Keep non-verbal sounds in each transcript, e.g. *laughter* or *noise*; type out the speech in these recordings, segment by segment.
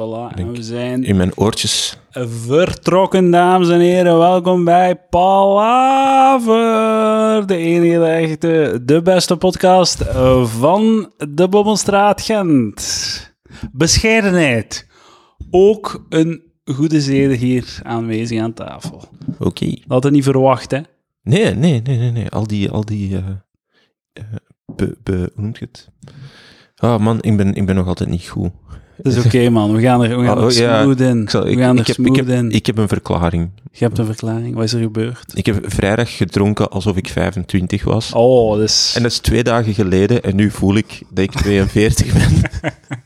Voilà, en we zijn In mijn oortjes. vertrokken, dames en heren. Welkom bij Palaver, de enige, de echte, de beste podcast van de Bobbelstraat Gent. Bescheidenheid. Ook een goede zede hier aanwezig aan tafel. Oké. Dat had je niet verwacht, hè? Nee, nee, nee, nee, nee. Al die, al die, eh, eh, be, be, hoe noemt je het? Ah man, ik ben, ik ben nog altijd niet goed. Dat is oké, man. We gaan er, we gaan Oh, er ja. smooth in. Ik, zal, we ik, gaan ik, er heb, ik, heb, in. ik heb een verklaring. Je hebt een verklaring. Wat is er gebeurd? Ik heb vrijdag gedronken alsof ik 25 was. Oh, dus... En dat is twee dagen geleden en nu voel ik dat ik 42 ben.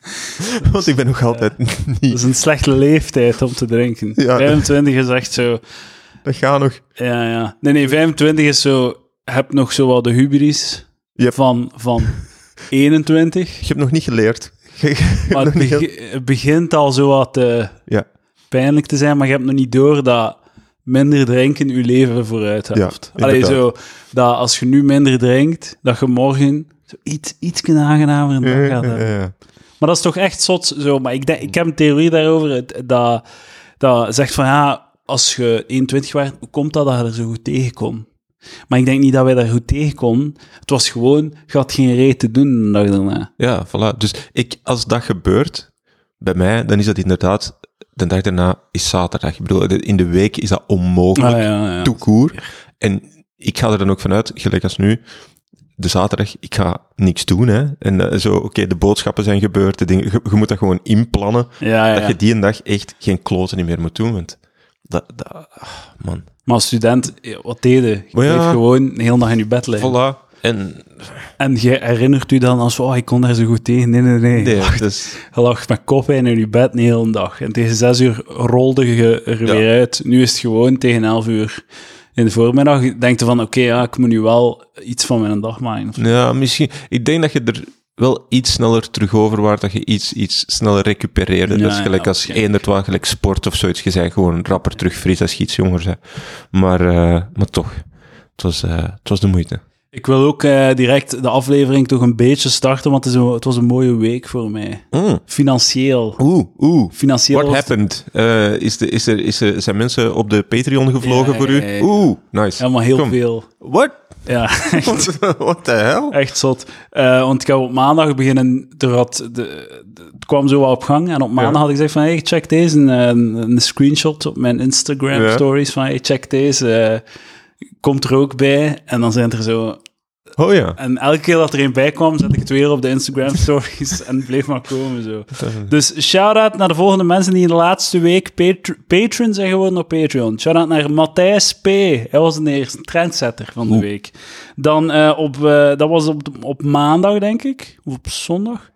*laughs* Want ik ben nog altijd Dat niet... is een slechte leeftijd om te drinken. Ja. 25 is echt zo... Dat gaat nog. Ja, ja. Nee, nee, 25 is zo... Heb nog zo wel de hubris Yep. van, van 21. Je hebt nog niet geleerd. *laughs* Maar het, begint al zo wat eh, Ja. pijnlijk te zijn, maar je hebt nog niet door dat minder drinken je leven vooruit helpt. Ja, Allee, zo, dat als je nu minder drinkt, dat je morgen zo iets, iets aangenamer dag Ja, gaat hebben. ja. Maar dat is toch echt zot zo. Maar ik, denk, ik heb een theorie daarover dat, dat zegt van ja, als je 21 was, hoe komt dat dat je er zo goed tegen kon? Maar ik denk niet dat wij daar goed tegen konden. Het was gewoon, je had geen reet te doen de dag daarna. Ja, voilà. Dus ik, als dat gebeurt bij mij, dan is dat inderdaad de dag daarna is zaterdag. Ik bedoel, in de week is dat onmogelijk. Ah, ja, ja. En ik ga er dan ook vanuit, gelijk als nu, de zaterdag, ik ga niks doen. Hè. En eh, zo, oké, de boodschappen zijn gebeurd, de dingen, je, je moet dat gewoon inplannen, Ja, ja, dat ja. je die een dag echt geen kloten meer moet doen. Want dat, dat ah, man. Maar als student, eh, wat deden? Je ja. bleef gewoon een hele dag in je bed liggen. Voilà. En En je herinnert u dan als, oh, ik kon daar zo goed tegen. Nee, nee, nee. nee, dus, Je lag met koppijn in je bed de hele dag. En tegen zes uur rolde je er Ja. weer uit. Nu is het gewoon tegen elf uur in de voormiddag. Denk je van, oké, ja, ik moet nu wel iets van mijn dag maken. ja, misschien, ik denk dat je er wel iets sneller terug over waart, dat je iets, iets sneller recupereerde. Ja, dat is ja, gelijk als eender wat, gelijk sport of zoiets. Je zei gewoon rapper terug fris als je iets jonger bent. Maar, eh, maar toch, het was, eh, het was de moeite. Ik wil ook eh, direct de aflevering toch een beetje starten, want het, is een- het was een mooie week voor mij. Mm. Financieel. Oeh, oeh. Financieel What was- happened? Eh, is de, is er, is er, zijn mensen op de Patreon gevlogen Ja, voor ja, u? ja. Oeh, nice. helemaal heel Kom. veel. What? Ja, *laughs* echt, What the hell? echt zot. Eh, want ik heb op maandag beginnen, er had de, de- het kwam zo wel op gang. En op maandag had ik gezegd van, hey, check deze, een, een, een screenshot op mijn Instagram Ja. stories van, hey, check deze. eh, komt er ook bij. En dan zijn er zo... Oh ja. En elke keer dat er een bij kwam, zet ik het weer op de Instagram *laughs* stories en bleef maar komen zo. Dus shout-out naar de volgende mensen die in de laatste week patr- patron zijn geworden op Patreon. Shout-out naar Matthijs P. Hij was de eerste trendsetter van de week. Dan eh, op, eh, dat was op, op maandag, denk ik. Of op zondag.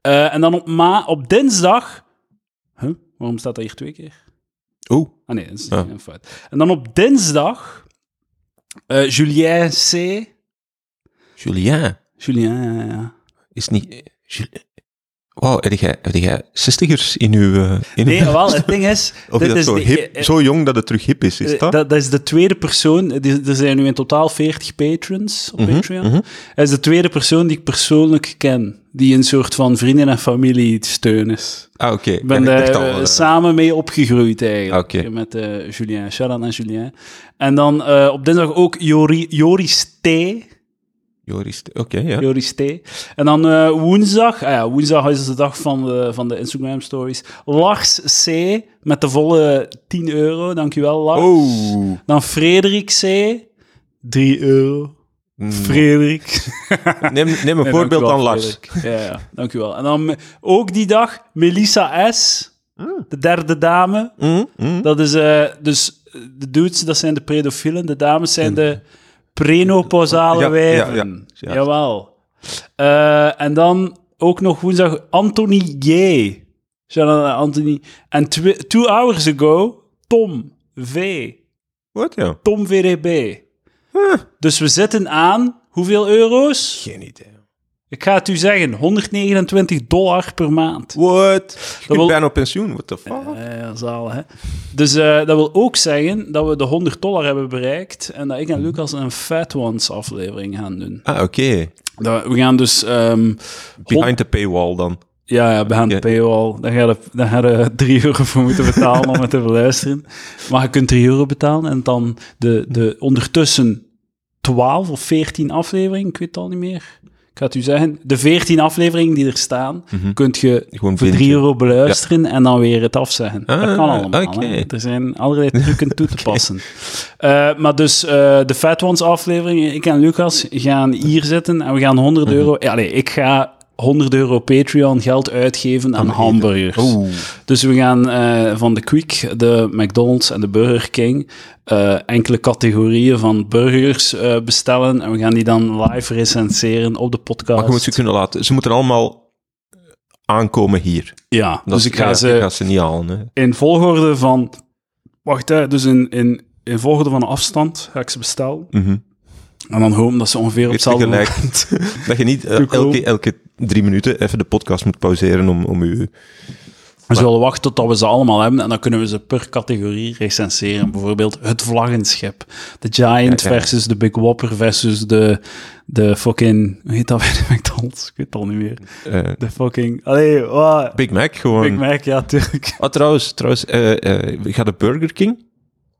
Eh, en dan op, ma op dinsdag... Huh? Waarom staat dat hier twee keer? Oeh. Ah nee, dat is Ah. een fout. En dan op dinsdag... eh, Julien C. Julien. Julien, ja, ja. Is niet... Julien. Wauw, heb jij, heb jij zestigers in uw... eh, in Nee, uw- wel, het ding is... *laughs* Of dit is dat is zo, hip, eh, zo jong dat het terug hip is, is Eh, dat? dat, dat is de tweede persoon. Er zijn nu in totaal 40 patrons op Mhm, Patreon. mhm. Hij is de tweede persoon die ik persoonlijk ken. Die een soort van vrienden en familie steun is. Ah, oké. Ik ben daar samen mee opgegroeid eigenlijk. Oké. Met Julien. Shout-out naar Julien. En dan op dinsdag ook Jori, Joris T. Joris, oké, ja. Joris T. En dan eh, woensdag, ah ja, woensdag is de dag van de, van de Instagram stories. Lars C. met de volle 10 euro. Dankjewel, Lars. Oh. Dan Frederik C. 3 euro. Mm. Frederik. *laughs* Neem, neem een Nee, voorbeeld aan Lars. Frederik. Ja, ja, dankjewel. En dan ook die dag Melissa S. De derde dame. Mm, mm. Dat is eh, dus eh, de dudes, dat zijn de pedofielen. De dames zijn de prenopausale Ja, ja, wijven. ja, ja. Jawel. Eh, en dan ook nog woensdag Anthony J. Anthony. En two hours ago, Tom V. Wat, ja? Tom VDB. Huh. Dus we zitten aan hoeveel euro's? Geen idee. Ik ga het u zeggen, 129 dollar per maand. What? Wil- bent bijna op pensioen, what the fuck? Eh, zalig, hè? Dus eh, dat wil ook zeggen dat we de 100 dollar hebben bereikt en dat ik en Lucas een Fat Ones aflevering gaan doen. Ah, oké. We gaan dus... ehm, Behind the paywall dan. Ja, ja, behind Ja. de paywall. Daar ga je, daar ga je 3 euro voor moeten betalen om het te beluisteren. Maar je kunt 3 euro betalen en dan de, de ondertussen 12 of 14 afleveringen, ik weet het al niet meer. Ik ga het u zeggen. De 14 afleveringen die er staan, Mhm. kunt je Gewoon voor 3 bingen. euro beluisteren en dan weer het afzeggen. dat Ah, kan allemaal. oké. hè. Er zijn allerlei *laughs* trucken toe te passen. Eh, maar dus eh, de Fat Ones aflevering, ik en Lucas gaan hier zitten en we gaan 100 Mhm. euro... Ja, nee, ik ga 100 euro Patreon geld uitgeven aan hamburgers. Dus we gaan eh, van de Quick, de McDonald's en de Burger King eh, enkele categorieën van burgers eh, bestellen en we gaan die dan live recenseren op de podcast. Maar je moet ze kunnen laten. Ze moeten allemaal aankomen hier. Ja, Dat dus ik ga ja, ze je gaat ze niet halen. Hè. in volgorde van... Wacht, hè, dus in, in, in volgorde van afstand ga ik ze bestellen. Mhm. En dan hopen dat ze ongeveer op hetzelfde moment... *laughs* Dat je niet elke, elke drie minuten even de podcast moet pauzeren om, om u... We zullen wachten tot we ze allemaal hebben en dan kunnen we ze per categorie recenseren. Bijvoorbeeld het vlaggenschip. De Giant Ja, ja. versus de Big Whopper versus de, de fucking... Hoe heet dat bij *laughs* de McDonald's? Ik weet het al niet meer. eh, De fucking... Allee, Big Mac gewoon. Big Mac, ja, tuurlijk. Ah, trouwens, trouwens eh, gaat de Burger King?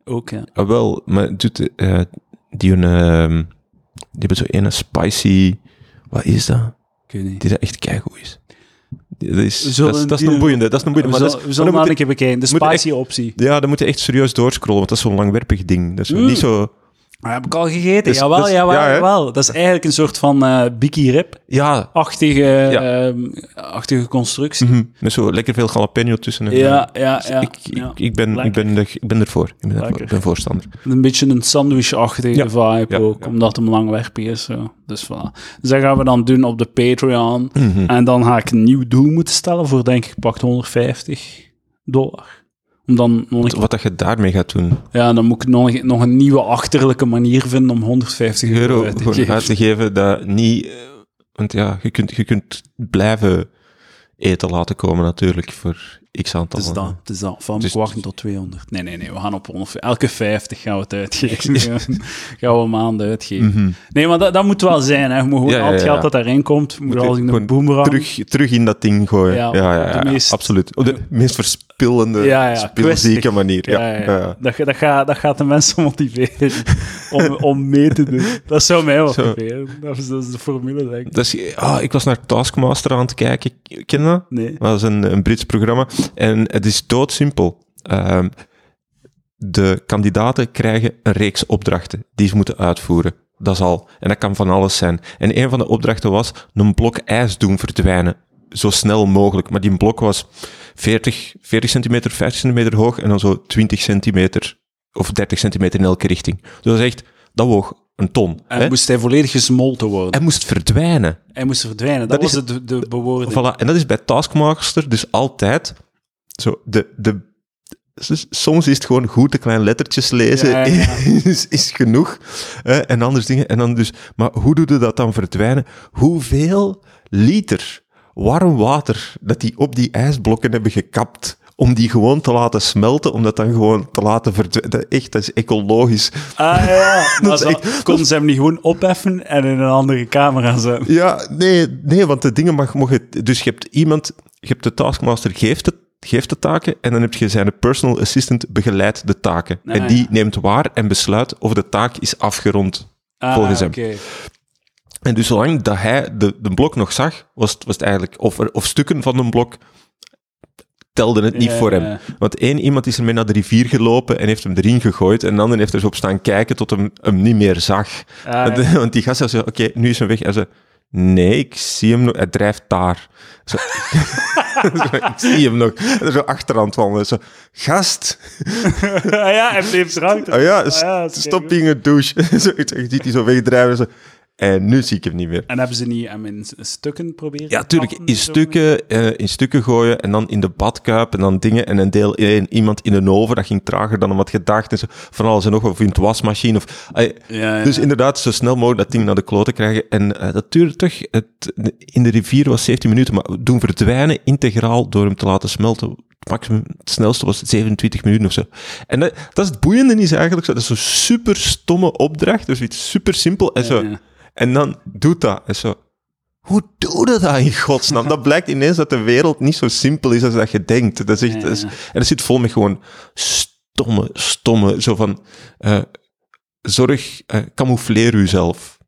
Ook, ja. Ah, wel, maar doet die een... ehm, die hebben zo een spicy... Wat is dat? Ik weet niet. Die dat echt keigoed is. Dat is, We dat is, dat is een boeiende. Dat is een We boeiende. Maar zullen, dat is, we zullen maar een keer bekijken. De echt- spicy optie. ja, dan moet je echt serieus doorscrollen, want dat is zo'n langwerpig ding. Dat is Mm. niet zo... Maar heb ik al gegeten. Dus- jawel, dus- jawel, ja, jawel. Dat is eigenlijk een soort van eh Biki Rip-achtige Ja. ehm, achtige constructie. mhm, met zo lekker veel jalapeno tussen. en- Ja, ja, Dus ja. ik, ja. ik, ik, ben, ik, ben, er- ik ben ervoor. Ik ben, ervoor. Ik ben voorstander. Een beetje een sandwich-achtige Ja, vibe ja, ook, ja. omdat hem langwerpig is. Zo. Dus voilà. Dus dat gaan we dan doen op de Patreon. Mhm. En dan ga ik een nieuw doel moeten stellen voor, denk ik, pakt 150 dollar. Om dan nog Wat dat je daarmee gaat doen. ja, dan moet ik nog, nog een nieuwe achterlijke manier vinden om 150 euro, Euro uit te geven. uit te geven dat niet... eh, Want ja, je kunt, je kunt blijven eten laten komen natuurlijk voor x aantal. Het is dat, het is dat. Van Dus- ik wachten tot 200. Nee, nee, nee, we gaan op 100. Elke 50 gaan we het uitgeven. *laughs* *laughs* gaan we maanden uitgeven. Mhm. Nee, maar dat, dat moet wel zijn. Hè. Je moet gewoon Ja, ja, al het geld dat daarin komt, moet, Moet als een gewoon boemerang. terug, terug in dat ding gooien. Ja, Ja, meest- absoluut. Op de meest verspillende, Ja, ja, spilzieke kwestig. manier. Ja, Ja. Dat, dat, gaat, dat gaat de mensen *laughs* motiveren om, om mee te doen. Dat zou mij motiveren. Dat is, dat is de formule, denk ik. Dat is, ah, ik was naar Taskmaster aan het kijken. Ken je dat? Nee. Dat was een, een Brits programma. En het is doodsimpel. Ehm, de kandidaten krijgen een reeks opdrachten die ze moeten uitvoeren. Dat is al. En dat kan van alles zijn. En een van de opdrachten was een blok ijs doen verdwijnen. Zo snel mogelijk. Maar die blok was 40, 40 centimeter, 50 centimeter hoog en dan zo 20 centimeter of 30 centimeter in elke richting. Dus dat is echt, dat woog een ton. En hè? moest hij volledig gesmolten worden. Hij moest verdwijnen. Hij moest verdwijnen. Dat, Dat was is- de, de bewoording. Voilà, en dat is bij Taskmaster dus altijd zo de, de soms is het gewoon goed de kleine lettertjes lezen Ja, ja, ja. *laughs* is, is genoeg en anders dingen en dan dus maar hoe doe je dat dan verdwijnen hoeveel liter warm water dat die op die ijsblokken hebben gekapt om die gewoon te laten smelten, om dat dan gewoon te laten verdwijnen. Dat, echt, dat is ecologisch. Ah ja, *laughs* is echt- konden ze hem niet gewoon opheffen en in een andere camera zetten? Ja, nee, nee, want de dingen mag, mogen... Dus je hebt iemand, je hebt de taskmaster geeft de, geeft de taken en dan heb je zijn personal assistant begeleidt de taken. Ah, en die ja. neemt waar en besluit of de taak is afgerond. Ah, Volgens hem. En dus zolang dat hij de, de blok nog zag, was het, was het eigenlijk... Of, er- of stukken van een blok telden het niet Ja, voor hem. ja. Want één iemand is ermee naar de rivier gelopen en heeft hem erin gegooid. En de ander heeft er zo op staan kijken tot hem hem niet meer zag. Ah, ja. *laughs* want die gast zei, oké, nu is hij weg. Hij zei, nee, ik zie hem nog. Hij drijft daar. Zo, *laughs* ik zie hem nog. Zo achteraan het wandelen. Zo, gast. *laughs* Ah ja, hij bleef drank. Oh ja, Ah ja, stop het douche. *laughs* zo, je ziet hij zo wegdrijven. Zo. En nu zie ik hem niet meer. En hebben ze niet hem in stukken proberen? Ja, tuurlijk. In stukken, eh, in stukken gooien en dan in de badkuip en dan dingen. En een deel in, iemand in een oven. Dat ging trager dan wat gedacht. En zo, van alles en nog wat. Of in het wasmachine. Of, eh, Ja, ja. Dus inderdaad, zo snel mogelijk dat ding naar de kloten krijgen. En eh, dat duurde toch, het, in de rivier was 17 minuten, maar doen verdwijnen integraal door hem te laten smelten. Het maximum, het snelste was 27 minuten of zo. En dat, dat is het boeiende is eigenlijk zo, dat is zo'n super stomme opdracht, dus iets super simpel en zo. Ja. En dan doet dat en zo. Hoe doe je dat in godsnaam? Dat blijkt ineens dat de wereld niet zo simpel is als dat je denkt. Dat is echt, dat is- en dat zit vol met gewoon stomme, stomme, zo van, eh, zorg, eh, camoufleer uzelf.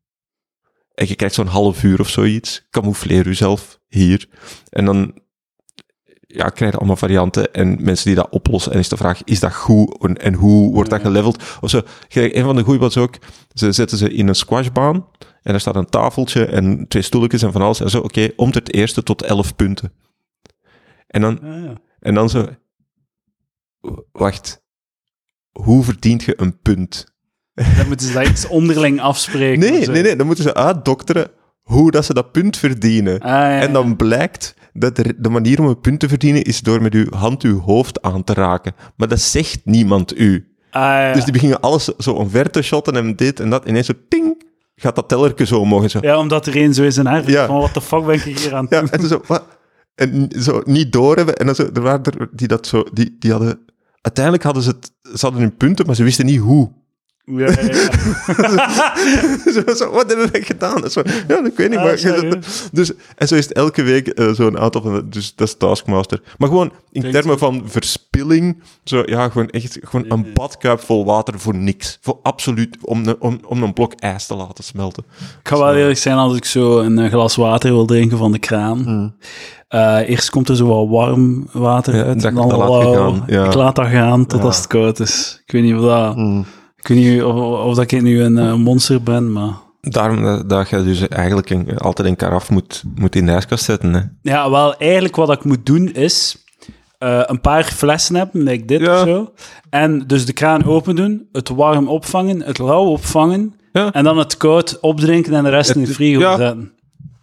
En je krijgt zo'n half uur of zoiets. Camoufleer uzelf hier. En dan ja, krijg je allemaal varianten en mensen die dat oplossen. En is de vraag, is dat goed en, en hoe wordt dat geleveld? Of zo. Een van de goeie was ook, ze zetten ze in een squashbaan en er staat een tafeltje en twee stoeltjes en van alles. En zo, oké, om het eerste tot elf punten. En dan, Ah, ja. en dan zo, wacht, hoe verdient je een punt? Dan moeten ze dat iets onderling afspreken. Nee, nee, nee, dan moeten ze uitdokteren hoe dat ze dat punt verdienen. Ah, ja, En dan blijkt dat de, de manier om een punt te verdienen is door met uw hand uw hoofd aan te raken. Maar dat zegt niemand u. Ah, ja. Dus die beginnen alles zo omver te shotten en dit en dat. Ineens zo ting, gaat dat tellerke zo omhoog en zo. Ja, omdat er één zo is haar Ja. van wat de fuck ben ik hier aan het Ja, doen? en zo, wat? En zo niet doorhebben. En dan zo, er waren er die dat zo, die, die hadden, uiteindelijk hadden ze het, ze hadden hun punten, maar ze wisten niet hoe. Ja, ja, ja. *laughs* zo, zo, wat hebben wij gedaan? En Zo, ja, ik weet niet, Ah, maar... sorry. dus, en zo is het elke week eh, zo'n aantal van... Dus dat is Taskmaster. Maar gewoon in termen van verspilling, zo, ja, gewoon echt gewoon een badkuip vol water voor niks. Voor absoluut, om, een- om, om een blok ijs te laten smelten. Ik ga wel eerlijk zijn als ik zo een eh, glas water wil drinken van de kraan. Eh, eerst komt er zo wat warm water. Ja, uit. dat- en dan dat laat je wel- gaan, ja. Ik laat dat gaan tot Ja. als het koud is. Ik weet niet of dat... Hmm. Ik weet niet of, of dat ik nu een eh, monster ben, maar... Daarom dat, dat je dus eigenlijk een- altijd een karaf moet, moet in de ijskast zetten. Hè. Ja, wel, eigenlijk wat ik moet doen is eh, een paar flessen hebben, like dit Ja. of zo. En dus de kraan open doen, het warm opvangen, het lauw opvangen, Ja. en dan het koud opdrinken en de rest in de frigo ja. zetten.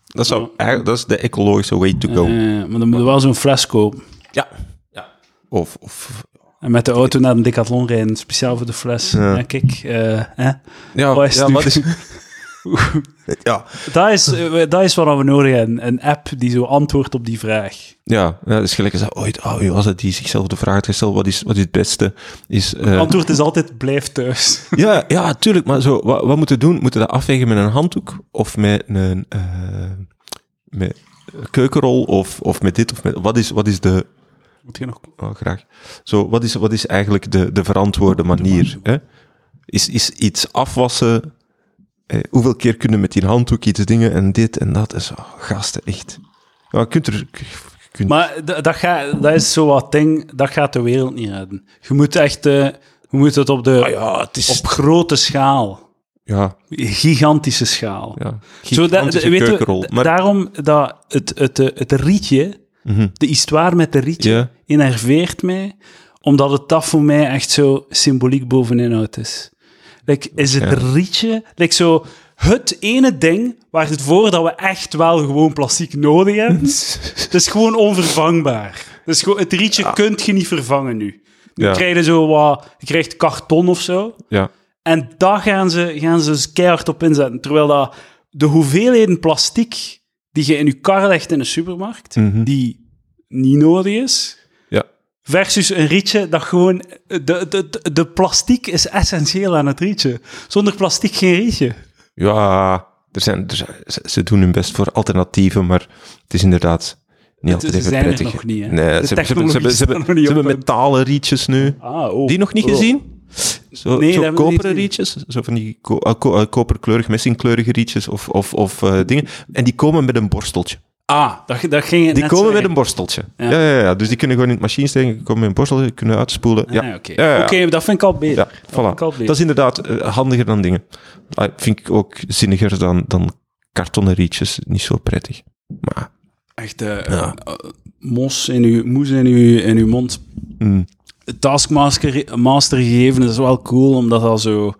Dat, zou, eigenlijk- dat is de ecologische way to go. Eh, maar dan moet je wel zo'n fles kopen. ja. ja. Of, of En met de auto naar een decathlon rijden, speciaal voor de fles. Ja. Ja. kijk, eh, hè? ja, Wat is ja, het *laughs* ja, Dat, is, eh, dat is wat we nodig hebben. Een app die zo antwoordt op die vraag. Ja, ja, dat is gelijk als ooit, oh, wie was het die zichzelf de vraag had gesteld, wat is, wat is het beste? Is, eh, Antwoord is altijd, blijf thuis. *laughs* ja, ja, tuurlijk, maar zo, wat, wat moeten we doen? Moeten we dat afwegen met een handdoek? Of met een eh, met een keukenrol? Of, of met dit? Of met, wat, is, wat is de... Moet je nog... Oh, graag. Zo, wat is, wat is eigenlijk de, de verantwoorde manier? Hè? Is, is iets afwassen... Eh, hoeveel keer kunnen met die handdoek iets dingen en dit en dat? En zo, gasten, echt. Ja, je kunt er... kunt- Maar dat, gaat, dat is zo wat ding, dat gaat de wereld niet redden. Je moet echt, eh, je moet het op de, Ah ja, het is... op grote schaal, ja, gigantische schaal. ja. Zo, dat, Gigantische weet je, keukenrol. Maar, Daarom dat het, het, het, het rietje, Mhm. de histoire met de rietje, Ja. enerveert mij, omdat het dat voor mij echt zo symboliek boveninhoud is. Like, is het Ja. rietje, like zo, het ene ding waar het voor dat we echt wel gewoon plastic nodig hebben, *laughs* het is gewoon onvervangbaar. Dus gewoon, het rietje kunt je niet vervangen nu. Nu Ja. krijg je zo wat, je krijgt karton of zo, Ja, en daar gaan ze, gaan ze dus keihard op inzetten. Terwijl dat de hoeveelheden plastic die je in je kar legt in de supermarkt, Mhm. die niet nodig is, ja. versus een rietje dat gewoon... De, de, de, de plastiek is essentieel aan het rietje. Zonder plastic geen rietje. Ja, er zijn, er zijn, ze, doen hun best voor alternatieven, maar het is inderdaad niet altijd ze even zijn prettig. nog niet, hè. Nee, ze, hebben- ze, hebben- ze, hebben- hebben- metalen rietjes nu. Ah, oh. Die nog niet Oh. gezien? Zo, Nee, zo koperen rietjes, zo van die ko ko- eh, koperkleurig, messingkleurige rietjes of, of, of eh, dingen. En die komen met een borsteltje. Ah, dat, dat ging het Die komen met een borsteltje. Ja. Ja. Ja, ja, Dus die kunnen gewoon in het machine steken, komen met een borsteltje, kunnen uitspoelen. Ja, Ah, Oké, Ja, ja, ja. Oké, dat vind ik al beter. Dat ik al voilà. beter. Dat is inderdaad eh, handiger dan dingen. Ah, vind ik ook zinniger dan, dan kartonnen rietjes. Niet zo prettig. Maar, Echt eh, mos in uw, moes in uw, in uw mond. mm, Taskmaster master gegeven is wel cool, omdat dat zo...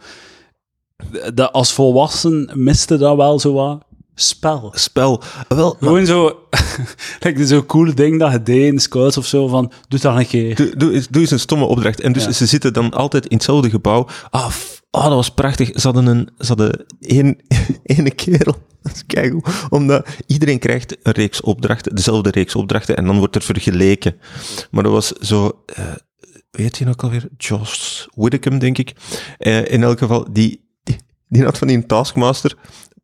Dat als volwassen miste dat wel zo wat spel. spel. Wel, maar Gewoon zo... *laughs* like, zo'n coole ding dat je deed in scouts of zo, van doe dat een keer. doe, doe, eens- doe eens een stomme opdracht. En dus Ja. ze zitten dan altijd in hetzelfde gebouw. Ah, ah, dat was prachtig. Ze hadden, een, ze hadden één, *laughs* ene kerel. *laughs* Dat is keigoed. Omdat iedereen krijgt een reeks opdrachten, dezelfde reeks opdrachten, en dan wordt er vergeleken. Maar dat was zo... eh weet je ook alweer? Josh Whittakum, denk ik. Eh, in elk geval, die, die, die had van die taskmaster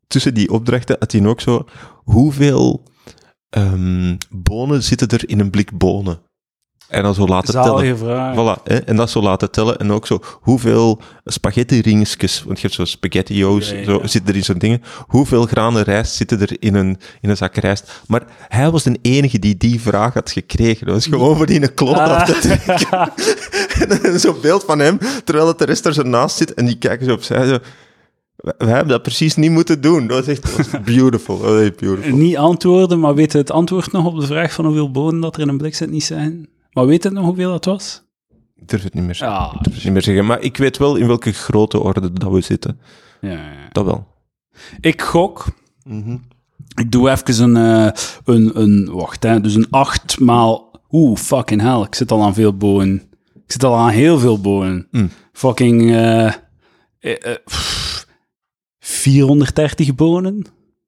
tussen die opdrachten had hij ook zo, hoeveel ehm, bonen zitten er in een blik bonen? En dan zo laten tellen. Zalige. Voilà, hè? en dat zo laten tellen. En ook zo, hoeveel spaghetti-ringetjes, want je hebt zo spaghettio's, Ja, zo ja. zitten er in zo'n dingen. Hoeveel granen rijst zitten er in een, in een zak rijst? Maar hij was de enige die die vraag had gekregen. Dat was gewoon voor die een kloot af te trekken. *laughs* En zo'n beeld van hem, terwijl het de rest er zo naast zit. En die kijken zo opzij. Zo, "Wij- wij hebben dat precies niet moeten doen. Dat was echt dat beautiful. Dat beautiful. Niet antwoorden, maar weet het antwoord nog op de vraag van hoeveel bonen dat er in een blik zit niet zijn? Maar weet het nog hoeveel dat was? Ik durf het niet meer zeggen. Ja, Ik durf het niet meer zeggen. Maar ik weet wel in welke grote orde dat we zitten. ja, ja. Dat wel. Ik gok. Ik doe even een, eh, een, een wacht, hè, dus een acht maal... Oeh, fucking hell, ik zit al aan veel bonen. Ik zit al aan heel veel bonen. Mm. Fucking... pff, 430 bonen,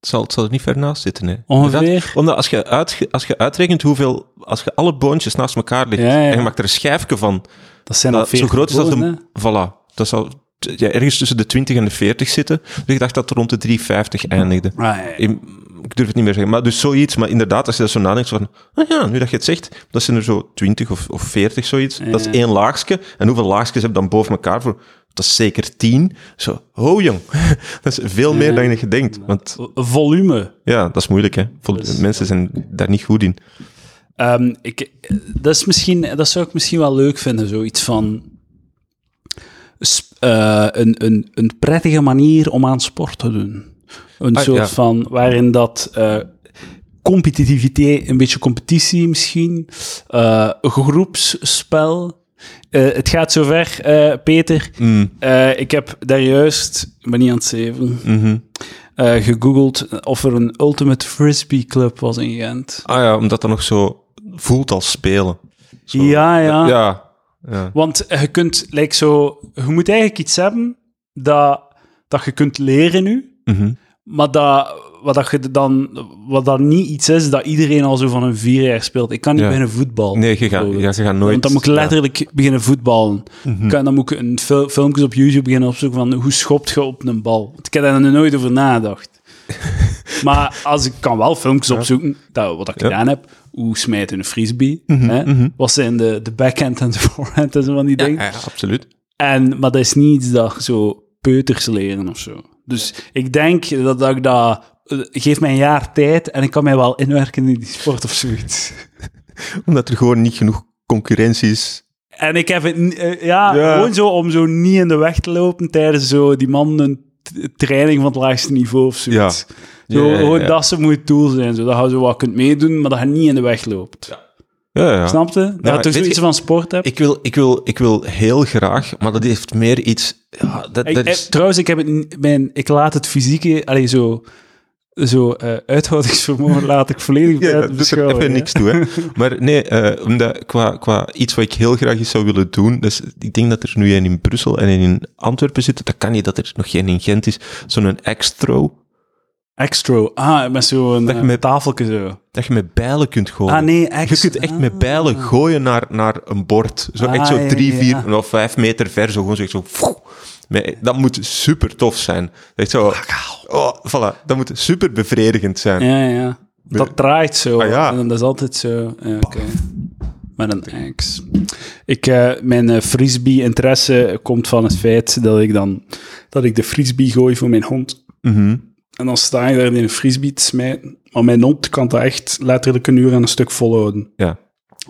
zal, het zal er niet ver naast zitten, hè. ongeveer. Omdat als je, uit, als je uitrekent hoeveel... Als je alle boontjes naast elkaar legt Ja, ja. en je maakt er een schijfje van... Dat zijn al Dat zo 40 groot is als bonen, de... Voilà. Dat zal ja, ergens tussen de 20 en de 40 zitten. Dus ik dacht dat het rond de 350 eindigde. Ah, ja. Ik, ik durf het niet meer zeggen. Maar dus zoiets. Maar inderdaad, als je dat zo nadenkt, van... Ah ja, nu dat je het zegt, dat zijn er zo 20 of, of 40, zoiets. Dat is één laagje. En hoeveel laagjes heb je dan boven elkaar voor? Dat is zeker 10. Zo, oh jong. *laughs* dat is veel meer dan je denkt. Want Volume. ja, dat is moeilijk, hè. Vol- Dus- Mensen zijn daar niet goed in. Ehm, ik, dat, is misschien, dat zou ik misschien wel leuk vinden, zoiets van... eh, een, een, een prettige manier om aan sport te doen. Een Ah, soort ja. van, waarin dat eh, competitiviteit, een beetje competitie misschien, een groepsspel... Eh, het gaat zover, eh, Peter. Mm, Eh, ik heb daar juist, ik ben niet aan het zeven, mhm. gegoogeld of er een Ultimate Frisbee Club was in Gent. Ah ja, omdat dat nog zo voelt als spelen. Zo- Ja, ja. Ja, ja. Want je kunt, like zo, je moet eigenlijk iets hebben dat, dat je kunt leren nu, Mhm. maar dat, wat, dat je dan, wat dat niet iets is dat iedereen al zo van een vier jaar speelt. Ik kan niet Ja. beginnen voetbal. Nee, je gaat, ja, je gaat nooit... Want dan moet ik letterlijk beginnen voetballen. Mhm. Kan, dan moet ik een fil- filmpjes op YouTube beginnen opzoeken van hoe schopt je op een bal. Want ik heb daar nog nooit over nagedacht. *laughs* maar als ik kan wel filmpjes opzoeken, dat, wat ik gedaan heb, hoe smijt een frisbee, Mhm, hè? mhm. wat zijn de, de backhand en de *laughs* forehand en zo van die dingen. ja, absoluut. En, maar dat is niet iets dat zo peuters leren of zo. Dus ik denk dat, dat ik dat... eh, Geef mij een jaar tijd en ik kan mij wel inwerken in die sport of zoiets. *laughs* Omdat er gewoon niet genoeg concurrentie is. En ik heb het... eh, ja, Ja. gewoon zo om zo niet in de weg te lopen tijdens zo die man een t- training van het laagste niveau of zoiets. Zo, Ja, gewoon ja. dat ze moet doel zijn. Zo, dat je zo wat kunt meedoen, maar dat je niet in de weg loopt. Ja, ja. Snap je? Dat je weet toch zoiets je- van sport hebt. Ik wil, ik, wil, ik wil heel graag, maar dat heeft meer iets... Ja, dat, Ik- dat is... trouwens, ik, heb het, mijn, ik laat het fysieke, allee, zo, zo eh, uithoudingsvermogen laat ik volledig *laughs* Ja, doet er even niks toe, hè. *laughs* Maar nee, eh, omdat, qua, qua iets wat ik heel graag eens zou willen doen, dus ik denk dat er nu een in Brussel en een in Antwerpen zit, dat kan niet dat er nog geen in Gent is, zo'n extro, Extra. Ah, met zo'n Dat je uh, met- tafeltje zo. dat je met bijlen kunt gooien. Ah, nee, Je extra. kunt echt met bijlen gooien naar, naar een bord. Zo Ah, echt zo drie, ja, vier ja. of vijf meter ver, zo gewoon zo, zo Met- dat moet super tof zijn. Echt zo, oh, voilà, dat moet super bevredigend zijn. Ja, ja. Dat draait zo. Ah, ja. En dat is altijd zo. Ja, oké. Met een X. Ik, eh, mijn eh, frisbee-interesse komt van het feit dat ik dan dat ik de frisbee gooi voor mijn hond. Mhm. En dan sta je daar in een frisbee te smijten. Maar mijn hond kan dat echt letterlijk een uur aan een stuk volhouden. Ja.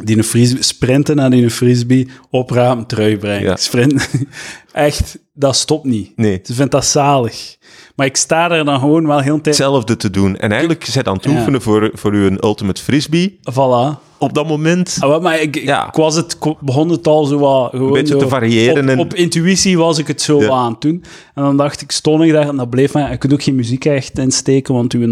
Die een frisbee, sprinten naar die een frisbee, oprapen, terugbrengen. Ja. Sprinten. *laughs* Echt, dat stopt niet. Nee, Ze vindt dat zalig. Maar ik sta daar dan gewoon wel heel tijd... hetzelfde te doen. En eigenlijk zit aan het Ja. oefenen voor, voor uw ultimate frisbee. Voilà. Op dat moment, Ah, maar ik, ik- Ja. ik was het, ik begon het al zo wat... Een beetje zo- te variëren Op, en- op intuïtie was ik het zo Ja. aan het doen. En dan dacht ik, stond ik daar en dat bleef maar... Je kunt ook geen muziek echt insteken, want uw. Je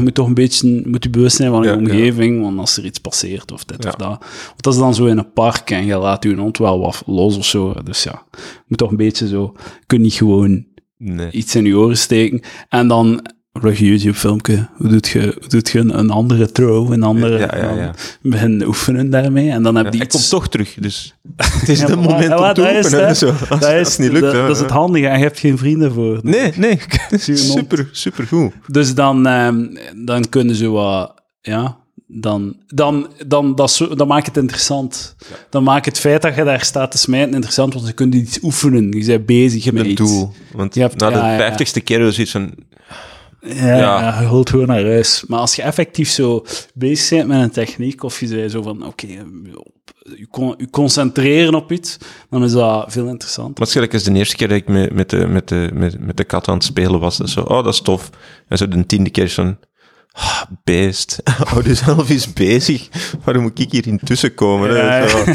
moet toch een beetje moet je bewust zijn van ja. omgeving, want als er iets passeert of dit of dat. Want dat is dan zo in een park en je laat uw hond wel wat los of zo. Dus ja, moet toch een beetje zo... Je kunt niet gewoon nee. iets in je oren steken. En dan vlug YouTube-filmpje. Hoe doet je, hoe doet je een, een andere throw, een andere... Ja, ja, ja. Begin oefenen daarmee. En dan heb je Hij iets... komt toch terug, dus *laughs* het is Ja, het moment ja, om te is Zo. Als, Dat als is, niet lukt, dat, dat is het handige. En je hebt geen vrienden voor. Nee, nee. *laughs* Je super, super goed. Dus dan, ehm, dan kunnen ze wat... Ja, dan, dan, dan, dat dan maakt het interessant. Dan maakt het feit dat je daar staat te smijten interessant, want ze kunnen iets oefenen. Je bent bezig met Een doel. Want Je hebt- na de ja, ja, ja. vijftigste keer is iets van... Ja, Ja. ja. je holt gewoon naar huis. Maar als je effectief zo bezig bent met een techniek, of je zei zo van, oké, je, con- je concentreren op iets, dan is dat veel interessanter. Waarschijnlijk is de eerste keer dat ik met, met, de, met, de, met, met de kat aan het spelen was. Dat zo, oh, dat is tof. En zo de tiende keer van... ah, beest. *laughs* Hou jezelf eens bezig. Waarom moet ik hier intussen komen? hè? Ja, ja. Zo. *laughs*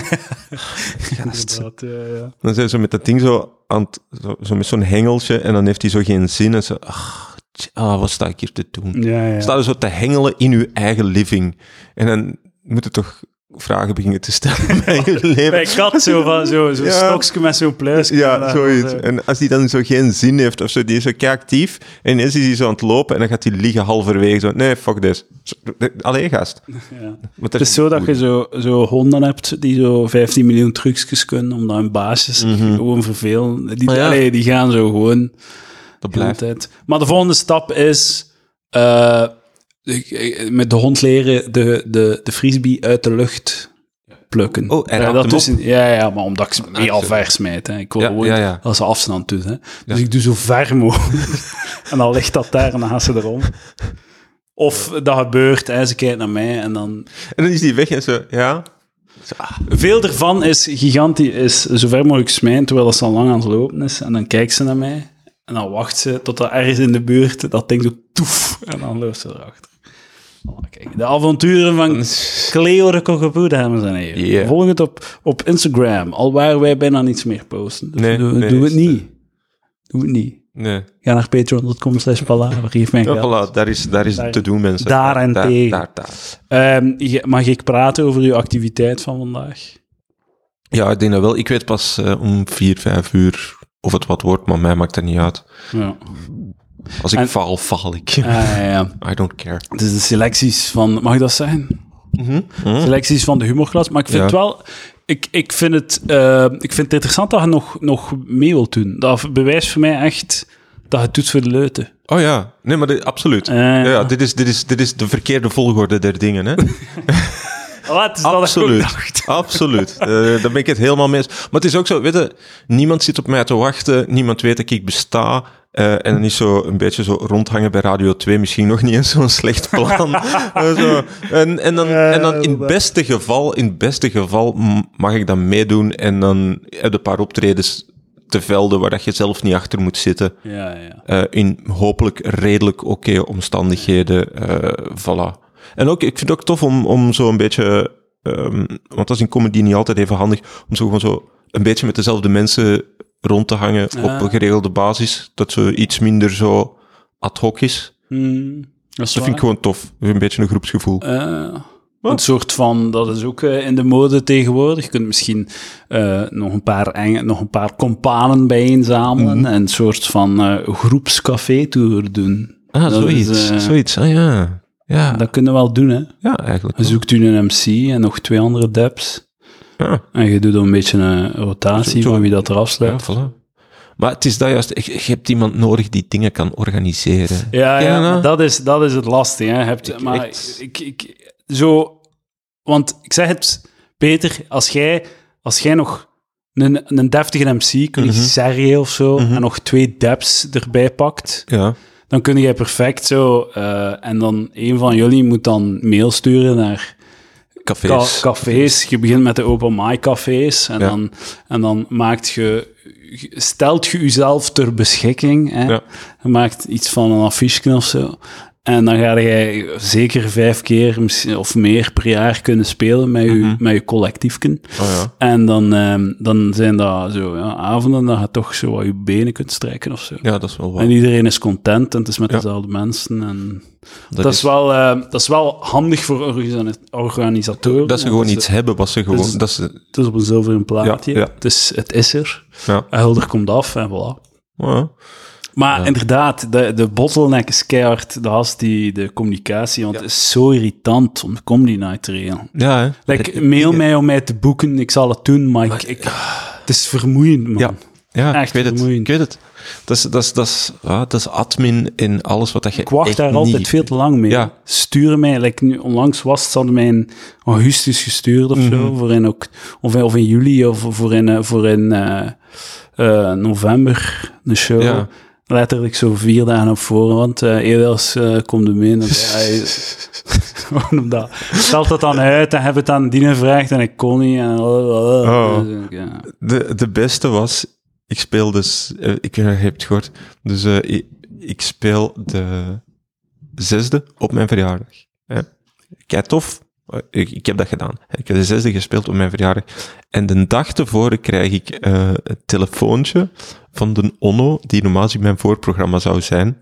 Gast. Ja, ja. Dan zijn ze met dat ding zo, aan het, zo, zo met zo'n hengeltje en dan heeft hij zo geen zin. En zo, ach, tja, ah, wat sta ik hier te doen? Ja. Sta er zo te hengelen in uw eigen living. En dan moet je toch vragen beginnen te stellen *laughs* bij je leven. Bij kat zo van zo'n zo Ja. stokje met zo'n pluisje. Ja, zoiets. zo. En als die dan zo geen zin heeft of zo, die is zo kei actief en ineens is hij zo aan het lopen en dan gaat hij liggen halverwege zo, nee, fuck this. Zo, Allee, gast. *laughs* Ja. Het is zo dat je zo, zo honden hebt die zo 15 miljoen trucjes kunnen, omdat hun baasjes gewoon vervelen. Die. Oh ja. allee, die gaan zo gewoon Dat de blijft. tijd. Maar de volgende stap is eh, ik- met de hond leren de, de, de frisbee uit de lucht plukken. Oh, hij Ja, dat is ja, ja, maar omdat ik ze mee al ver smijt. Hè. Ik wil Ja, gewoon ja, ja. dat ze afstand doet. Hè. Dus ik doe zo ver mogelijk. *laughs* en dan ligt dat daar en dan gaan ze erom. Of dat gebeurt, hè, ze kijkt naar mij en dan En dan is hij weg en zo, ja. Zo, ah, veel ervan is gigantisch, is zo ver mogelijk smijten, terwijl ze al lang aan het lopen is. En dan kijkt ze naar mij. En dan wacht ze tot er ergens in de buurt dat ding zo toef. En dan loopt ze erachter. Oh, de avonturen van Cleo Kokopoe, dames en heren. Yeah. Volg het op, op Instagram, al waar wij bijna niets meer posten. Dus Nee, doe, nee, doe het niet. Doe het niet. nee. Ga naar patreon.com slash palaver, geef mij Ja, geld. voilà, daar is, daar is Daar- te doen, mensen. daar en daar, tegen. Daar, daar. Ehm, mag ik praten over uw activiteit van vandaag? Ja, ik denk dat wel. Ik weet pas eh, om vier, vijf uur of het wat wordt, maar mij maakt dat niet uit. Ja. Als ik En- faal, faal ik. Ah, ja, ja. I don't care. Het is de selecties van, mag ik dat zeggen? Mhm. Selecties van de humorklas. Maar ik vind Ja. het wel, ik, ik, vind het, eh, ik vind het interessant dat je nog, nog mee wilt doen. Dat bewijst voor mij echt dat je het doet voor de leuten. Oh ja, nee, maar dit- absoluut. Eh, ja, ja, dit, is, dit, is, dit is de verkeerde volgorde der dingen, hè? *laughs* Wat is dat ik ook Absoluut. dacht? Absoluut. Eh, daar ben ik het helemaal mee eens. Maar het is ook zo, weet je, niemand zit op mij te wachten, niemand weet dat ik besta. Eh, en dan is zo een beetje zo rondhangen bij Radio 2 misschien nog niet eens zo'n slecht plan. *laughs* Zo. En, en, dan, en dan in het beste geval, in het beste geval mag ik dan meedoen en dan heb je een paar optredens te velden waar dat je zelf niet achter moet zitten. Ja, ja. Eh, in hopelijk redelijk oké omstandigheden. eh voilà. En ook, ik vind het ook tof om, om zo een beetje, ehm, want dat is in comedy niet altijd even handig, om zo gewoon zo een beetje met dezelfde mensen rond te hangen op Ja. een geregelde basis. Dat zo iets minder zo ad hoc is. Hmm, dat is Dat vind ik gewoon tof. Een beetje een groepsgevoel. Eh, een soort van, dat is ook eh, in de mode tegenwoordig. Je kunt misschien eh, nog, een paar enge, nog een paar companen bijeenzamelen en een soort van groepscafé-tour doen. ah, dat zoiets. is, zoiets. Ah ja. Ja, Dat kunnen we wel doen, hè. ja eigenlijk. Je zoekt u een MC en nog twee andere debs. Ja. En je doet dan een beetje een rotatie Zo- van wie dat eraf Ja, sluit. voilà. Maar het is dat juist, je, hebt iemand nodig die dingen kan organiseren. Ja, ja dat? is, dat is het lastige. Hè. Hebt, Ik- maar echt- ik, ik, zo, want ik zeg het, Peter, als jij, als jij nog een, een deftige MC, kun je. Sergej of zo, Mhm. en nog twee debs erbij pakt, Ja. dan kun jij perfect zo, eh, en dan een van jullie moet dan mail sturen naar Cafés. Ca- cafés. Je begint met de open mic cafés en, Ja. dan, en dan maakt je, stelt je jezelf ter beschikking. Hè? Ja. Je maakt iets van een affiche of zo. En dan ga je zeker vijf keer of meer per jaar kunnen spelen met je, Mhm. met je collectiefken. Oh ja. En dan, ehm, dan zijn dat zo ja, avonden dat je toch zo wat je benen kunt strijken of zo. ja, dat is wel waar. En iedereen is content en het is met Ja. dezelfde mensen. En dat, is wel, eh, dat is wel handig voor organisa- organisatoren. Dat ze gewoon iets hebben wat ze gewoon... Dat ze, Het is op een zilveren plaatje. Het, is, het is er. ja. En Hulder komt af en voilà. Ja. Maar Ja. inderdaad, de, de bottleneck is keihard. Dat is die, de communicatie. Want het is zo irritant om de comedy night te regelen. Ja, hè. Like, mail mij om mij te boeken. Ik zal het doen, maar, ik, ik, het is vermoeiend, man. Ja. Ja, Echt ik weet het. vermoeiend. Ik weet het. Dat is, dat is, dat is, ja, dat is admin in alles wat dat je Ik wacht echt daar niet... altijd veel te lang mee. Ja. Sturen mij, like nu, onlangs was het, ze hadden mij in augustus gestuurd of Mhm. zo, voor in, ook, of, in, of in juli, of voor in, eh, voor in eh, eh, november, een show. Ja. Letterlijk zo vier dagen op voorhand. eh Eerders eh komt de mee. en dan- hij- *laughs* Gewoon omdat. Stelt dat dan uit en heb het aan die gevraagd en ik kon niet. En, Oh. Dus, ja. De, de beste was, ik speel dus, eh, ik hebt het gehoord, dus eh, ik, ik speel de zesde op mijn verjaardag. Hè. Tof. Eh, Ik, ik heb dat gedaan. Ik heb de zesde gespeeld op mijn verjaardag. En de dag tevoren krijg ik eh, een telefoontje van de Onno, die normaal gezien mijn voorprogramma zou zijn,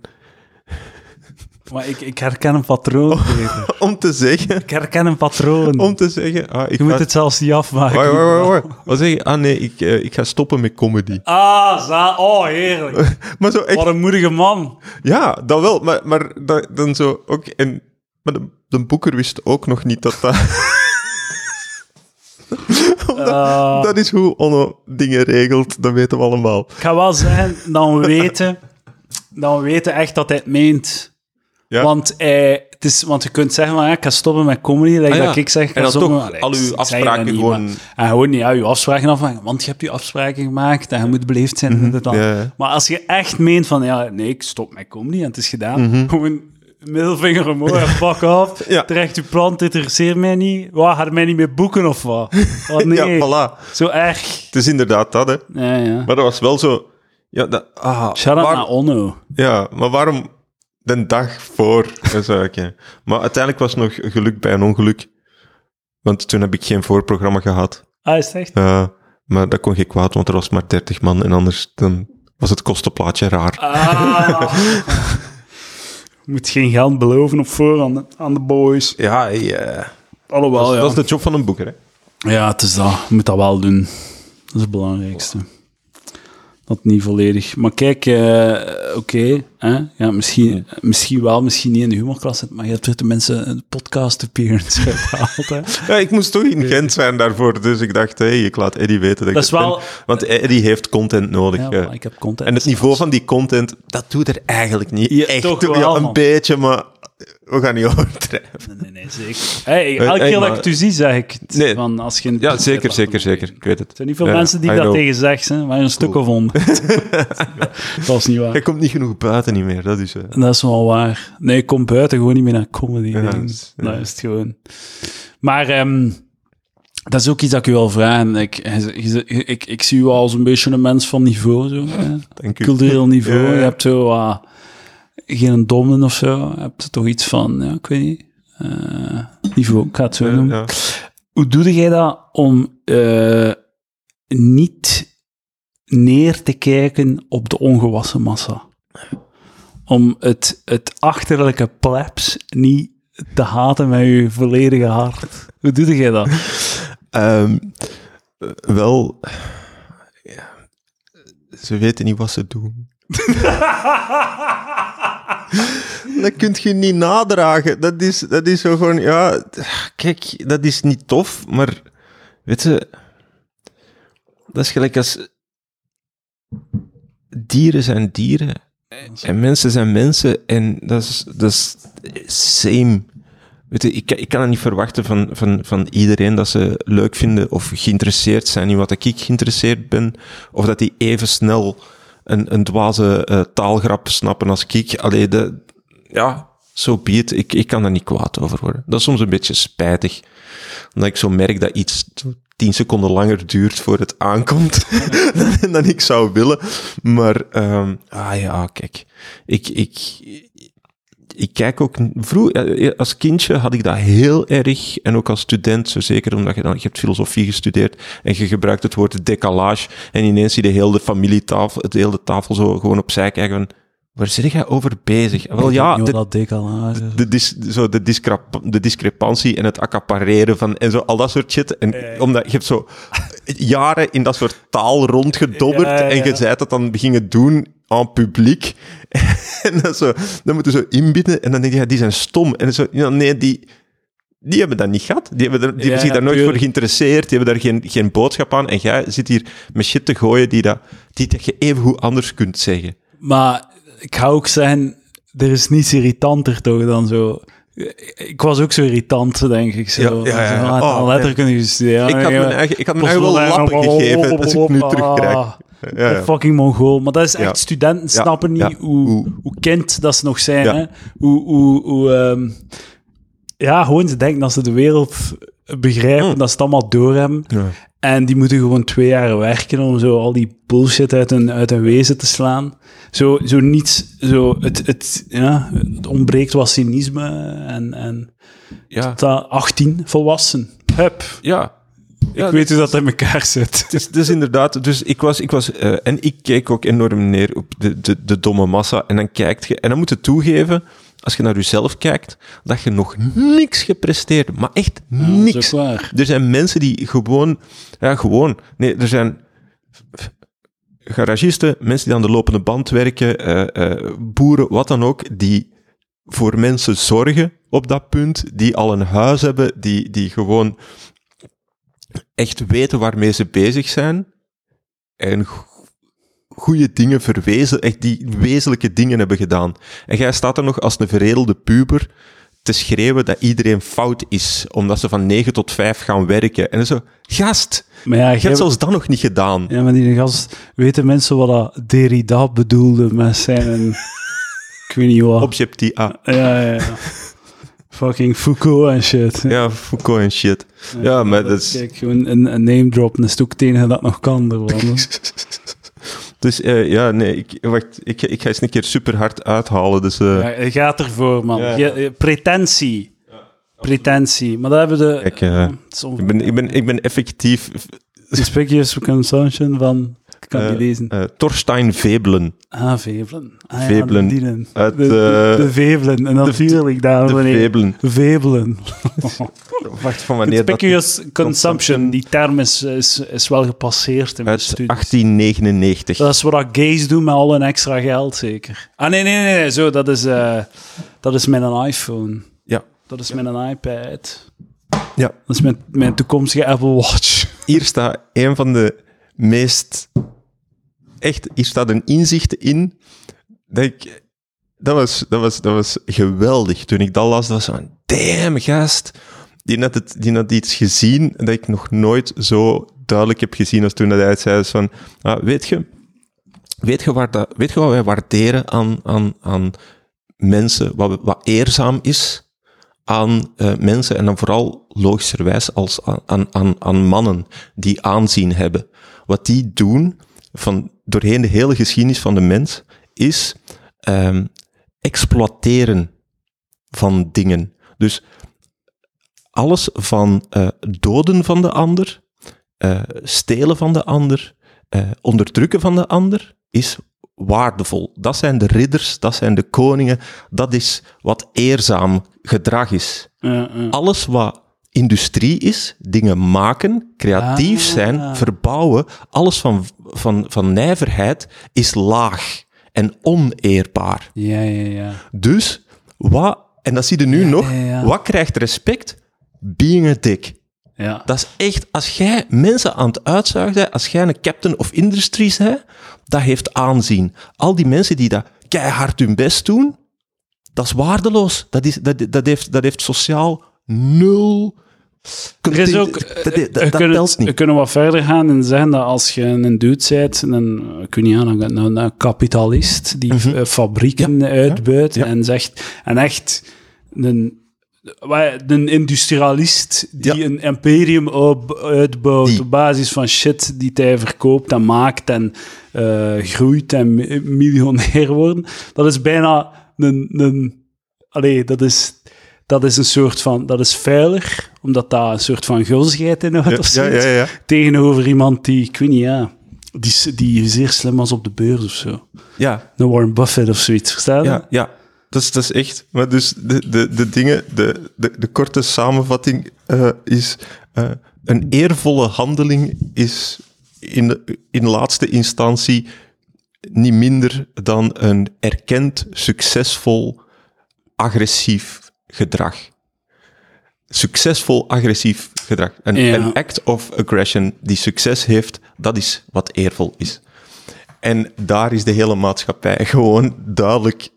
Maar ik, ik herken een patroon. *laughs* Oh. Om te zeggen, Ik herken een patroon. om te zeggen, ah, ik je moet ga- het zelfs niet afmaken. Wacht, wacht, wacht. Wat zeg je? Ah nee, ik, eh, ik ga stoppen met comedy. Ah, za oh, heerlijk. *laughs* Maar zo echt, Wat een moedige man. ja, dat wel, maar, maar dat, dan zo ook, en, maar de, de boeker wist ook nog niet dat dat... *laughs* Omdat, Eh, dat is hoe Onno dingen regelt, dat weten we allemaal. ik ga wel zeggen, dan we weten, dan we weten echt dat hij het meent. Ja? Want, hij, het is, want je kunt zeggen, van, ja, ik ga stoppen met comedy. Like Ah, ja. dat ik zeg, ik En ga dan stoppen, toch maar, al uw dat afspraken niet, gewoon- maar- en gewoon niet, ja, je afspraken afmaken. Want je hebt je afspraken gemaakt en je moet beleefd zijn. en dat. Mhm. Ja. Maar als je echt meent van, ja, nee, ik stop met comedy en het is gedaan. Mhm. *laughs* Gewoon middelvinger omhoog pak *laughs* af. Ja. Terecht, je plan dit interesseert mij niet. Wat, gaat mij niet meer boeken of wat? *laughs* Nee, Ja, voilà. zo erg. Het is inderdaad dat, hè. Ja, ja. Maar dat was wel zo... Ja, dat, ah, Shout out waar- naar Onno. ja, maar waarom de dag voor? *laughs* Maar uiteindelijk was het nog geluk bij een ongeluk. Want toen heb ik geen voorprogramma gehad. Ah, is het echt? Ja, maar dat kon geen kwaad, want er was maar 30 man. En anders dan was het kostenplaatje raar. Ah. Je moet geen geld beloven op voorhand aan de boys. Ja. Alhoewel, dat, is- ja. dat is de job van een boeker, hè. Ja, het is dat. Je moet dat wel doen. Dat is het belangrijkste. Dat niet volledig. Maar kijk, eh, oké. ja, misschien, misschien wel, misschien niet in de humorklasse, maar je hebt er tenminste een podcast appearance uitgehaald. Hè. Ja, ik moest toch in Gent zijn daarvoor, dus ik dacht, hé, hey, ik laat Eddie weten dat, Dat ik is wel... ben. Want Eddie heeft content nodig. Ja, ik heb content. en het niveau van die content, dat doet er eigenlijk niet Ja, echt toe. wel, Ja, een beetje, maar we gaan niet *laughs* overdrijven. Nee, nee, zeker. Hey, elke hey, keer dat ik het u zie, zeg ik het. Nee. Van als je Ja, zeker, zeker, zeker. Ik weet het. Er zijn niet veel Ja, mensen die I dat know. tegen zeggen, maar een stuk of honderd. *laughs* *laughs* dat is niet waar. Hij komt niet genoeg buiten niet meer, dat is... eh, Dat is wel waar. Nee, ik kom buiten gewoon niet meer naar comedy. Ja, dat is- ja. Dat is het gewoon. Maar ehm, dat is ook iets dat ik u wil vragen. Ik, je- ik, ik zie u als een beetje een mens van niveau, zo. hè. Dank u. Cultureel niveau. Je hebt zo geen dommen of zo. Je hebt toch iets van, ja, ik weet niet. eh, niveau, ik ga het zo Ja, noemen. ja. Hoe doe jij dat om eh, niet neer te kijken op de ongewassen massa? Om het, het achterlijke plebs niet te haten met je volledige hart. Hoe doe jij dat? Ehm, eh, wel, ja, ze weten niet wat ze doen. *laughs* dat kun je niet nadragen. Dat is, dat is zo gewoon, ja, kijk, dat is niet tof, maar weet je, dat is gelijk als dieren zijn dieren en mensen zijn mensen en dat is, dat is same. Weet je, ik, ik kan het niet verwachten van, van, van iedereen dat ze leuk vinden of geïnteresseerd zijn in wat ik geïnteresseerd ben, of dat die even snel een, een dwaze eh, taalgrap snappen als ik. Allee, de, ja, zo be it. Ik, ik kan daar niet kwaad over worden. Dat is soms een beetje spijtig, omdat ik zo merk dat iets tien seconden langer duurt voor het aankomt *laughs* dan, dan ik zou willen. Maar, ehm, ah ja, kijk, ik, ik, ik kijk ook... Vroeger, als kindje had ik dat heel erg, en ook als student, zo zeker omdat je dan... Je hebt filosofie gestudeerd en je gebruikt het woord decalage en ineens zie je de hele familietafel, de hele tafel zo gewoon opzij kijken van... Waar zit jij over bezig? Wel ja, de, wat dat decalage. de, dis, zo de, discrep- de discrepantie en het accapareren van en zo al dat soort shit. En Ja, ja. omdat je hebt zo jaren in dat soort taal rondgedobberd Ja, ja, en je zei dat dan begingen doen en publiek. *laughs* en dan, zo, dan moeten ze zo inbinden en dan denk je, ja, die zijn stom. En zo, ja, nee, die, die hebben dat niet gehad. Die hebben, er, die hebben zich daar nooit voor geïnteresseerd. Die hebben daar geen, geen boodschap aan. En jij zit hier met shit te gooien die, dat, die dat je even goed anders kunt zeggen. Maar ik ga ook zeggen, er is niets irritanter toch dan zo... Ik was ook zo irritant, denk ik. Zo. Ja, ja, ja, ah, Oh, gestudeerd. ik had mijn eigen, ik had mijn eigen wel lappen gegeven als ik nu terugkrijg. Ja. Fucking Mongool. Maar dat is echt, Ja. studenten snappen niet. Hoe, Hoe- hoe kind dat ze nog zijn. Hè? Hoe, hoe, hoe ehm, ja, gewoon ze denken dat ze de wereld begrijpen, Hmm. dat ze het allemaal doorhebben. Ja. En die moeten gewoon twee jaar werken om zo al die bullshit uit hun, uit hun wezen te slaan. Zo, zo niets, zo, het, het, ja, het ontbreekt wat cynisme en, en Ja. dat 18 volwassen. Hup. ja. Ja, ik weet hoe dat in elkaar zit. Het is, het is inderdaad, dus ik was, ik was eh, en ik keek ook enorm neer op de, de, de domme massa. En dan kijkt je, en dan moet je toegeven, als je naar jezelf kijkt, dat je nog niks gepresteerd hebt. Maar echt niks. Er zijn mensen die gewoon, ja, gewoon, nee, er zijn garagisten, mensen die aan de lopende band werken, eh, eh, boeren, wat dan ook, die voor mensen zorgen op dat punt, die al een huis hebben, die, die gewoon echt weten waarmee ze bezig zijn en goede dingen verwezen, echt die wezenlijke dingen hebben gedaan. En jij staat er nog als een veredelde puber te schreeuwen dat iedereen fout is, omdat ze van 9 tot 5 gaan werken. En dan zo, gast, Maar ja, je hebt zelfs dat nog niet gedaan. Ja, maar die gast, weten mensen wat dat Derrida bedoelde met zijn... *laughs* ik weet niet wat. Objectie A. Ja, ja, ja. Fucking Foucault en shit. Ja, Foucault en shit. Ja, maar dat is... Kijk, gewoon een, een name drop, een het enige dat nog kan. *laughs* Dus eh, ja, nee, ik, wacht, ik, ik ga eens een keer super hard uithalen. Dus, eh, Ja, je gaat ervoor, man. Ja. Je- pretentie. Pretentie. Maar dat hebben de... Kijk, eh, ik, ben, ik, ben, ik ben effectief Conspicuous consumption van... Ik kan eh, niet lezen. eh, Torstein Vebelen. Ah, Vevelen. Ah, ja, die dan. Uit, de, de, eh, de Vevelen. En natuurlijk, dames De en heren. Vebelen. Vebelen. *laughs* Wacht, van wanneer dat... Conspicuous consumption. Die term is, is, is wel gepasseerd in mijn Uit studies. 1899. Dat is wat dat gays doen met al hun extra geld, zeker. Ah, nee, nee, nee. nee. Zo, dat is, eh, dat is met een iPhone. Ja. Dat is met een iPad. Ja. Dat is met mijn toekomstige Apple Watch. Hier staat een van de meest... Echt, hier staat een inzicht in dat ik... Dat was, dat, was, dat was geweldig. Toen ik dat las, dat was van... Damn, gast. Die had, het, die had iets gezien dat ik nog nooit zo duidelijk heb gezien als toen dat hij het zei. dus van, ah, weet je... Weet je, waar dat, weet je wat wij waarderen aan, aan, aan mensen? Wat, wat eerzaam is aan eh, mensen en dan vooral logischerwijs als aan, aan, aan mannen die aanzien hebben. Wat die doen van doorheen de hele geschiedenis van de mens is ehm, exploiteren van dingen. Dus alles van eh, doden van de ander, eh, stelen van de ander, eh, onderdrukken van de ander, is waardevol. Dat zijn de ridders, dat zijn de koningen, dat is wat eerzaam gedrag is. Alles wat industrie is, dingen maken, creatief Ah. zijn, verbouwen, alles van, van, van nijverheid is laag en oneerbaar. ja, ja, ja. Dus, wat, en dat zie je nu nog, ja, ja. wat krijgt respect? Being a dick. ja. Dat is echt, als jij mensen aan het uitzuigen bent, als jij een captain of industry bent, dat heeft aanzien. Al die mensen die dat keihard hun best doen, dat is waardeloos. Dat, is, dat, dat, heeft, dat heeft sociaal nul... Er is ook, Dat, we, dat kunnen, telt we niet. kunnen wat verder gaan en zeggen dat als je een dude bent, een, aan, een, een, kapitalist die Mhm. eh, fabrieken uitbuit ja. en zegt, en echt een, industrialist die een imperium op, uitbouwt Die. op basis van shit die hij verkoopt en maakt en eh, groeit en mi- miljonair worden, dat is bijna een, een allee, dat is, dat is een soort van, dat is vuiler, omdat dat een soort van gulzigheid inhoudt Ja, of zoiets. ja. Tegenover iemand die, ik weet niet, ja, die, die zeer slim was op de beurs of zo. ja, Een Warren Buffett of zoiets, verstaan? Ja, ja. Dat is, dat is echt. Maar dus de, de, de dingen, de, de, de korte samenvatting eh, is: eh, een eervolle handeling is in, de- in laatste instantie niet minder dan een erkend succesvol agressief gedrag. Succesvol agressief gedrag. Een, Ja. een act of aggression die succes heeft, dat is wat eervol is. En daar is de hele maatschappij *laughs* gewoon duidelijk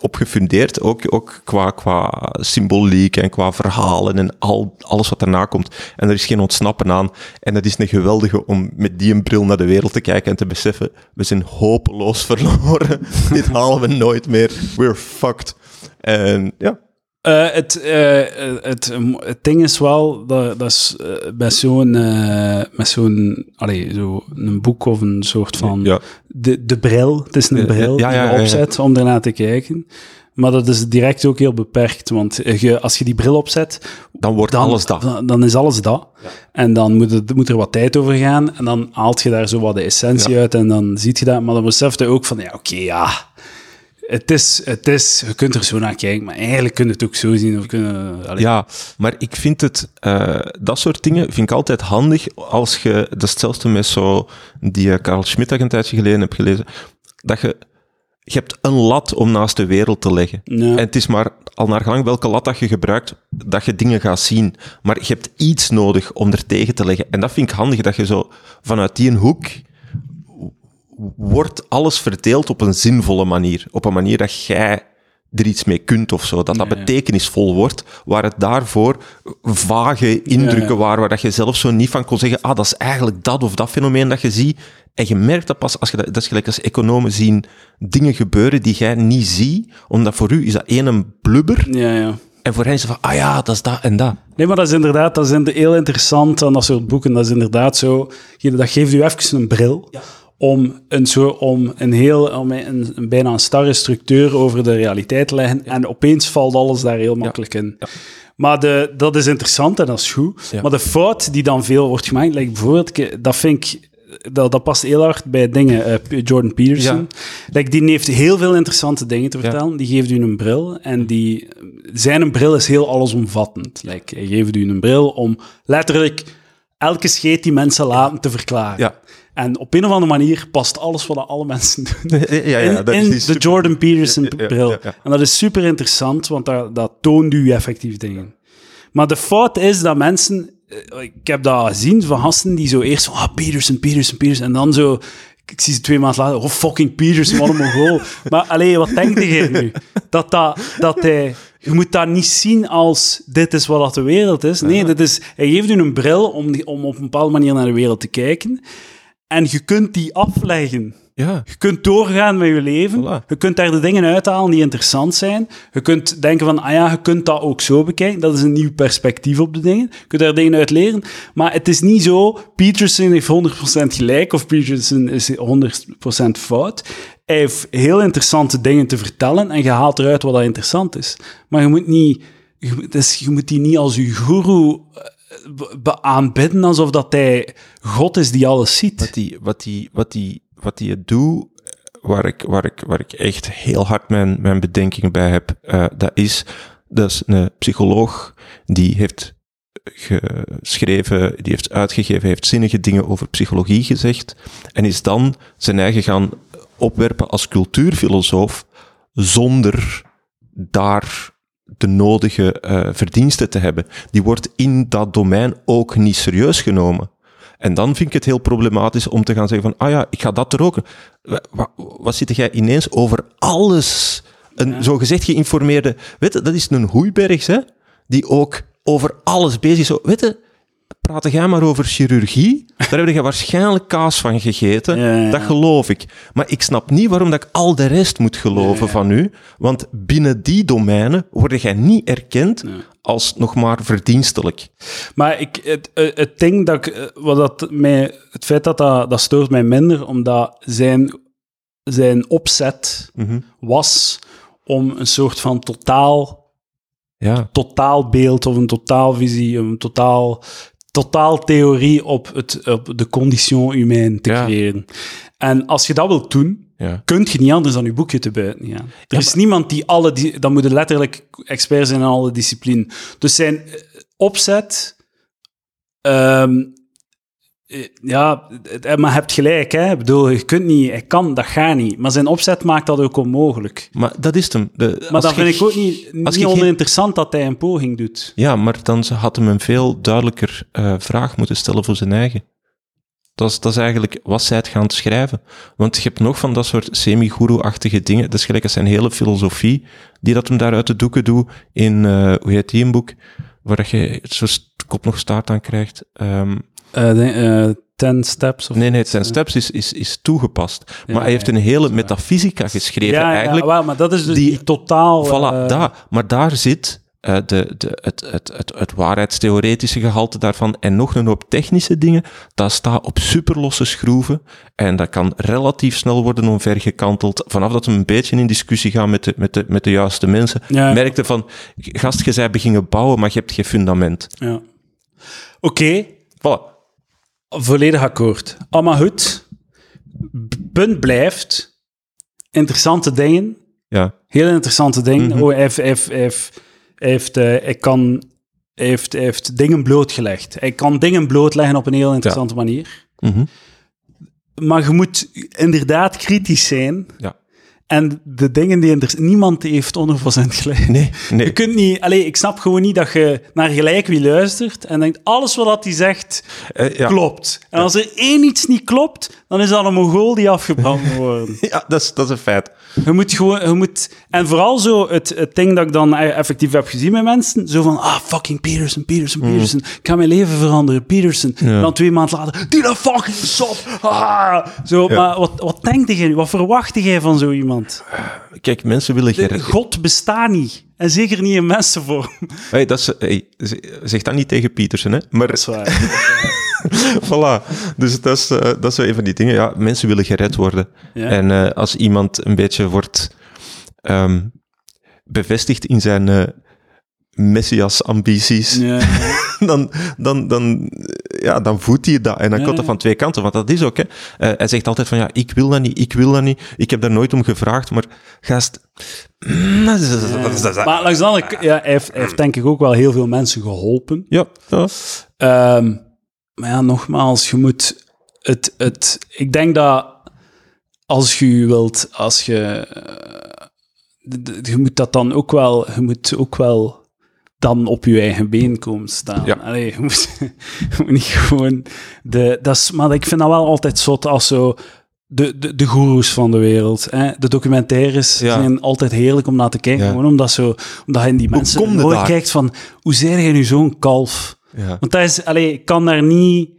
op gefundeerd, ook, ook qua, qua symboliek en qua verhalen en al, alles wat daarna komt. En er is geen ontsnappen aan. En het is een geweldige om met die een bril naar de wereld te kijken en te beseffen, we zijn hopeloos *laughs* verloren. Dit halen we nooit meer. We're fucked. En ja, Eh, het, eh, het, het ding is wel, dat, dat is bij zo'n, met zo'n, allee, zo een boek of een soort van, ja. de, de bril, het is een bril ja, ja, die je opzet om ernaar te kijken. Maar dat is direct ook heel beperkt, want je, als je die bril opzet, dan wordt dan, alles dat. dan, dan is alles dat. En dan moet, het, moet er wat tijd over gaan. En dan haalt je daar zo wat de essentie Ja. uit. En dan ziet je dat. Maar dan beseft je ook van, ja, oké, ja. Het is, het is, je kunt er zo naar kijken, maar eigenlijk kun je het ook zo zien. Of kunnen, Ja, maar ik vind het, eh, dat soort dingen vind ik altijd handig als je, dat is hetzelfde met zo, die eh, Carl Schmitt dat ik een tijdje geleden heb gelezen, dat je, je hebt een lat om naast de wereld te leggen. Ja. En het is maar al naar gelang welke lat dat je gebruikt, dat je dingen gaat zien. Maar je hebt iets nodig om er tegen te leggen. En dat vind ik handig, dat je zo vanuit die hoek wordt alles verdeeld op een zinvolle manier. Op een manier dat jij er iets mee kunt of zo. Dat dat Ja, ja. betekenisvol wordt, waar het daarvoor vage indrukken Ja, waren, waar dat je zelf zo niet van kon zeggen, ah, dat is eigenlijk dat of dat fenomeen dat je ziet. En je merkt dat pas, als je dat, dat is gelijk als economen zien dingen gebeuren die jij niet ziet, omdat voor u is dat één een blubber, ja, ja. en voor hen is het van, ah ja, dat is dat en dat. Nee, maar dat is inderdaad dat is heel interessant aan dat soort boeken. Dat is inderdaad zo, dat geeft u even een bril om een, zo, om een heel, om een, een bijna een starre structuur over de realiteit te leggen. En opeens valt alles daar heel makkelijk in. Maar de, dat is interessant en dat is goed. Ja. Maar de fout die dan veel wordt gemaakt, like bijvoorbeeld, dat vind ik, dat, dat past heel hard bij dingen. eh, Jordan Peterson, like, die heeft heel veel interessante dingen te vertellen. Die geeft u een bril en die, zijn bril is heel allesomvattend. Like, hij geeft u een bril om letterlijk elke scheet die mensen laten te verklaren. Ja. En op een of andere manier past alles wat alle mensen doen *laughs* ja, in, in de Jordan Peterson Ja, ja, bril. ja, ja. En dat is super interessant, want dat, dat toont u effectief dingen. Maar de fout is dat mensen... eh, Ik heb dat gezien van gasten die zo eerst van... Ah, Peterson, Peterson, Peterson. En dan zo... Ik zie ze twee maanden later... Oh, fucking Peterson, wat een mongool. *laughs* maar alleen, wat denk je nu? Dat, dat, dat hij... Je moet dat niet zien als dit is wat dat de wereld is. Nee, dit is, hij geeft u een bril om, die- om op een bepaalde manier naar de wereld te kijken. En je kunt die afleggen. Ja, Je kunt doorgaan met je leven. Voilà. Je kunt daar de dingen uithalen die interessant zijn. Je kunt denken van, ah ja, je kunt dat ook zo bekijken. Dat is een nieuw perspectief op de dingen. Je kunt daar dingen uit leren. Maar het is niet zo, Peterson heeft 100% gelijk of Peterson is 100% fout. Hij heeft heel interessante dingen te vertellen en je haalt eruit wat dat interessant is. Maar je moet niet... Je dus je moet die niet als je guru eh, aanbidden alsof dat hij God is die alles ziet. wat die, wat die, wat die, wat die het doet, waar ik, waar ik, waar ik echt heel hard mijn, mijn bedenkingen bij heb, eh, dat is, dat is een psycholoog die heeft geschreven, die heeft uitgegeven, heeft zinnige dingen over psychologie gezegd en is dan zijn eigen gaan opwerpen als cultuurfilosoof zonder daar de nodige eh, verdiensten te hebben. Die wordt in dat domein ook niet serieus genomen. En dan vind ik het heel problematisch om te gaan zeggen van, ah ja, ik ga dat er ook. Wa- wa- Wat zit jij ineens over alles? Een zogezegd geïnformeerde, weet je, dat is een hoeibergs, hè, die ook over alles bezig is. Weet je, praat jij maar over chirurgie, daar heb je waarschijnlijk kaas van gegeten, Ja, ja, dat geloof ik. Maar ik snap niet waarom dat ik al de rest moet geloven van u, want binnen die domeinen word jij niet erkend als nog maar verdienstelijk. Maar ik, het, eh, het ding dat ik, eh, wat dat mij, het feit dat, dat dat stoort mij minder, omdat zijn, zijn opzet Mhm. was om een soort van totaal, Ja, totaalbeeld of een totaalvisie, een totaal, totaaltheorie op, het, op de condition humain te Ja. creëren. En als je dat wilt doen, ja. kunt je niet anders dan je boekje te buiten gaan. Er is niemand die alle... Die, dan moeten letterlijk experts zijn in alle disciplines. Dus zijn eh, opzet... ehm, Eh, Ja, het- eh, maar je hebt gelijk, hè. Ik bedoel, je kunt niet, hij kan, dat gaat niet. Maar zijn opzet maakt dat ook onmogelijk. Maar dat is hem. De, Maar dat je- vind ik ook niet, niet geen- oninteressant dat hij een poging doet. Ja, maar dan had hem een veel duidelijker eh, vraag moeten stellen voor zijn eigen. Dat is, dat is eigenlijk, was zij het gaan schrijven? Want je hebt nog van dat soort semi-guru-achtige dingen. Dat is gelijk als zijn hele filosofie, die dat hem daar uit de doeken doet in, eh, hoe heet die een boek, waar dat je st- kop nog staart aan krijgt. Ehm, Eh, eh, ten steps of... nee, nee, zijn steps is, is, is toegepast. maar hij heeft een hele metafysica geschreven, Ja, eigenlijk. ja, wel, maar dat is dus die- die, totaal... Voilà, eh, daar. Maar daar zit eh, de, de, het, het, het, het waarheidstheoretische gehalte daarvan en nog een hoop technische dingen. Dat staat op superlosse schroeven en dat kan relatief snel worden omvergekanteld. Vanaf dat we een beetje in discussie gaan met de, met de, met de juiste mensen, Ja. merkte van, gast, je beginnen bouwen, maar je hebt geen fundament. Ja. Oké, Voilà. Volledig akkoord. Allemaal goed. Punt blijft. Interessante dingen. Ja, Heel interessante dingen. Mhm. oh, hij heeft, hij hij hij kan, heeft, heeft dingen blootgelegd. Hij kan dingen blootleggen op een heel interessante manier. Mhm. Maar je moet inderdaad kritisch zijn. ja. En de dingen die inter- niemand heeft 100% gelijk. Nee, nee. Je kunt niet... Allee, ik snap gewoon niet dat je naar gelijk wie luistert en denkt, alles wat hij zegt, Eh, ja. klopt. En als er één iets niet klopt, dan is dat een Mongool die afgebrand moet worden. *laughs* Ja, dat is, dat is een feit. Je moet gewoon... Je moet, en vooral zo het, het ding dat ik dan e- effectief heb gezien met mensen, zo van, ah, fucking Peterson, Peterson, Peterson, ik ga mijn leven veranderen, Peterson. Mm. Ja. Dan twee maanden later, die dat fucking sop. Ah. Zo, maar wat, wat denkt jij nu? Wat verwacht jij van zo iemand? Kijk, mensen willen geen... God bestaat niet. En zeker niet in mensenvorm. Hey, dat is, hey, zeg dat niet tegen Pietersen, hè. Maar Dat is waar. *laughs* voilà. Dus dat is, eh, dat is een van die dingen. Ja, mensen willen gered worden. Ja. En eh, als iemand een beetje wordt ehm, bevestigd in zijn eh, messias-ambities, Ja. *laughs* dan, dan, dan, ja, dan voedt hij dat. En dan komt dat van twee kanten. Want dat is ook, hè. Eh, hij zegt altijd van, ja, ik wil dat niet, ik wil dat niet. Ik heb daar nooit om gevraagd, maar gast... *clears throat* dat is- dat is- dat is- dat is- Maar langs de andere k- ja, hij, heeft, hij heeft denk ik ook wel heel veel mensen geholpen. Ja, ja. Ehm, maar ja, nogmaals, je moet het, het... Ik denk dat als je wilt, als je... eh, je moet dat dan ook wel... Je moet ook wel dan op je eigen been komen staan. Ja. Allee, je, moet, *laughs* je moet niet gewoon... De, dat is, maar ik vind dat wel altijd zot als zo... De, de, de goeroes van de wereld. Hè? De documentaires Ja. zijn altijd heerlijk om naar te kijken. Ja. Gewoon omdat, zo, omdat je in die mensen je daar? kijkt van... Hoe zei jij nu zo'n kalf? ja. Want dat is, allee, ik kan daar niet,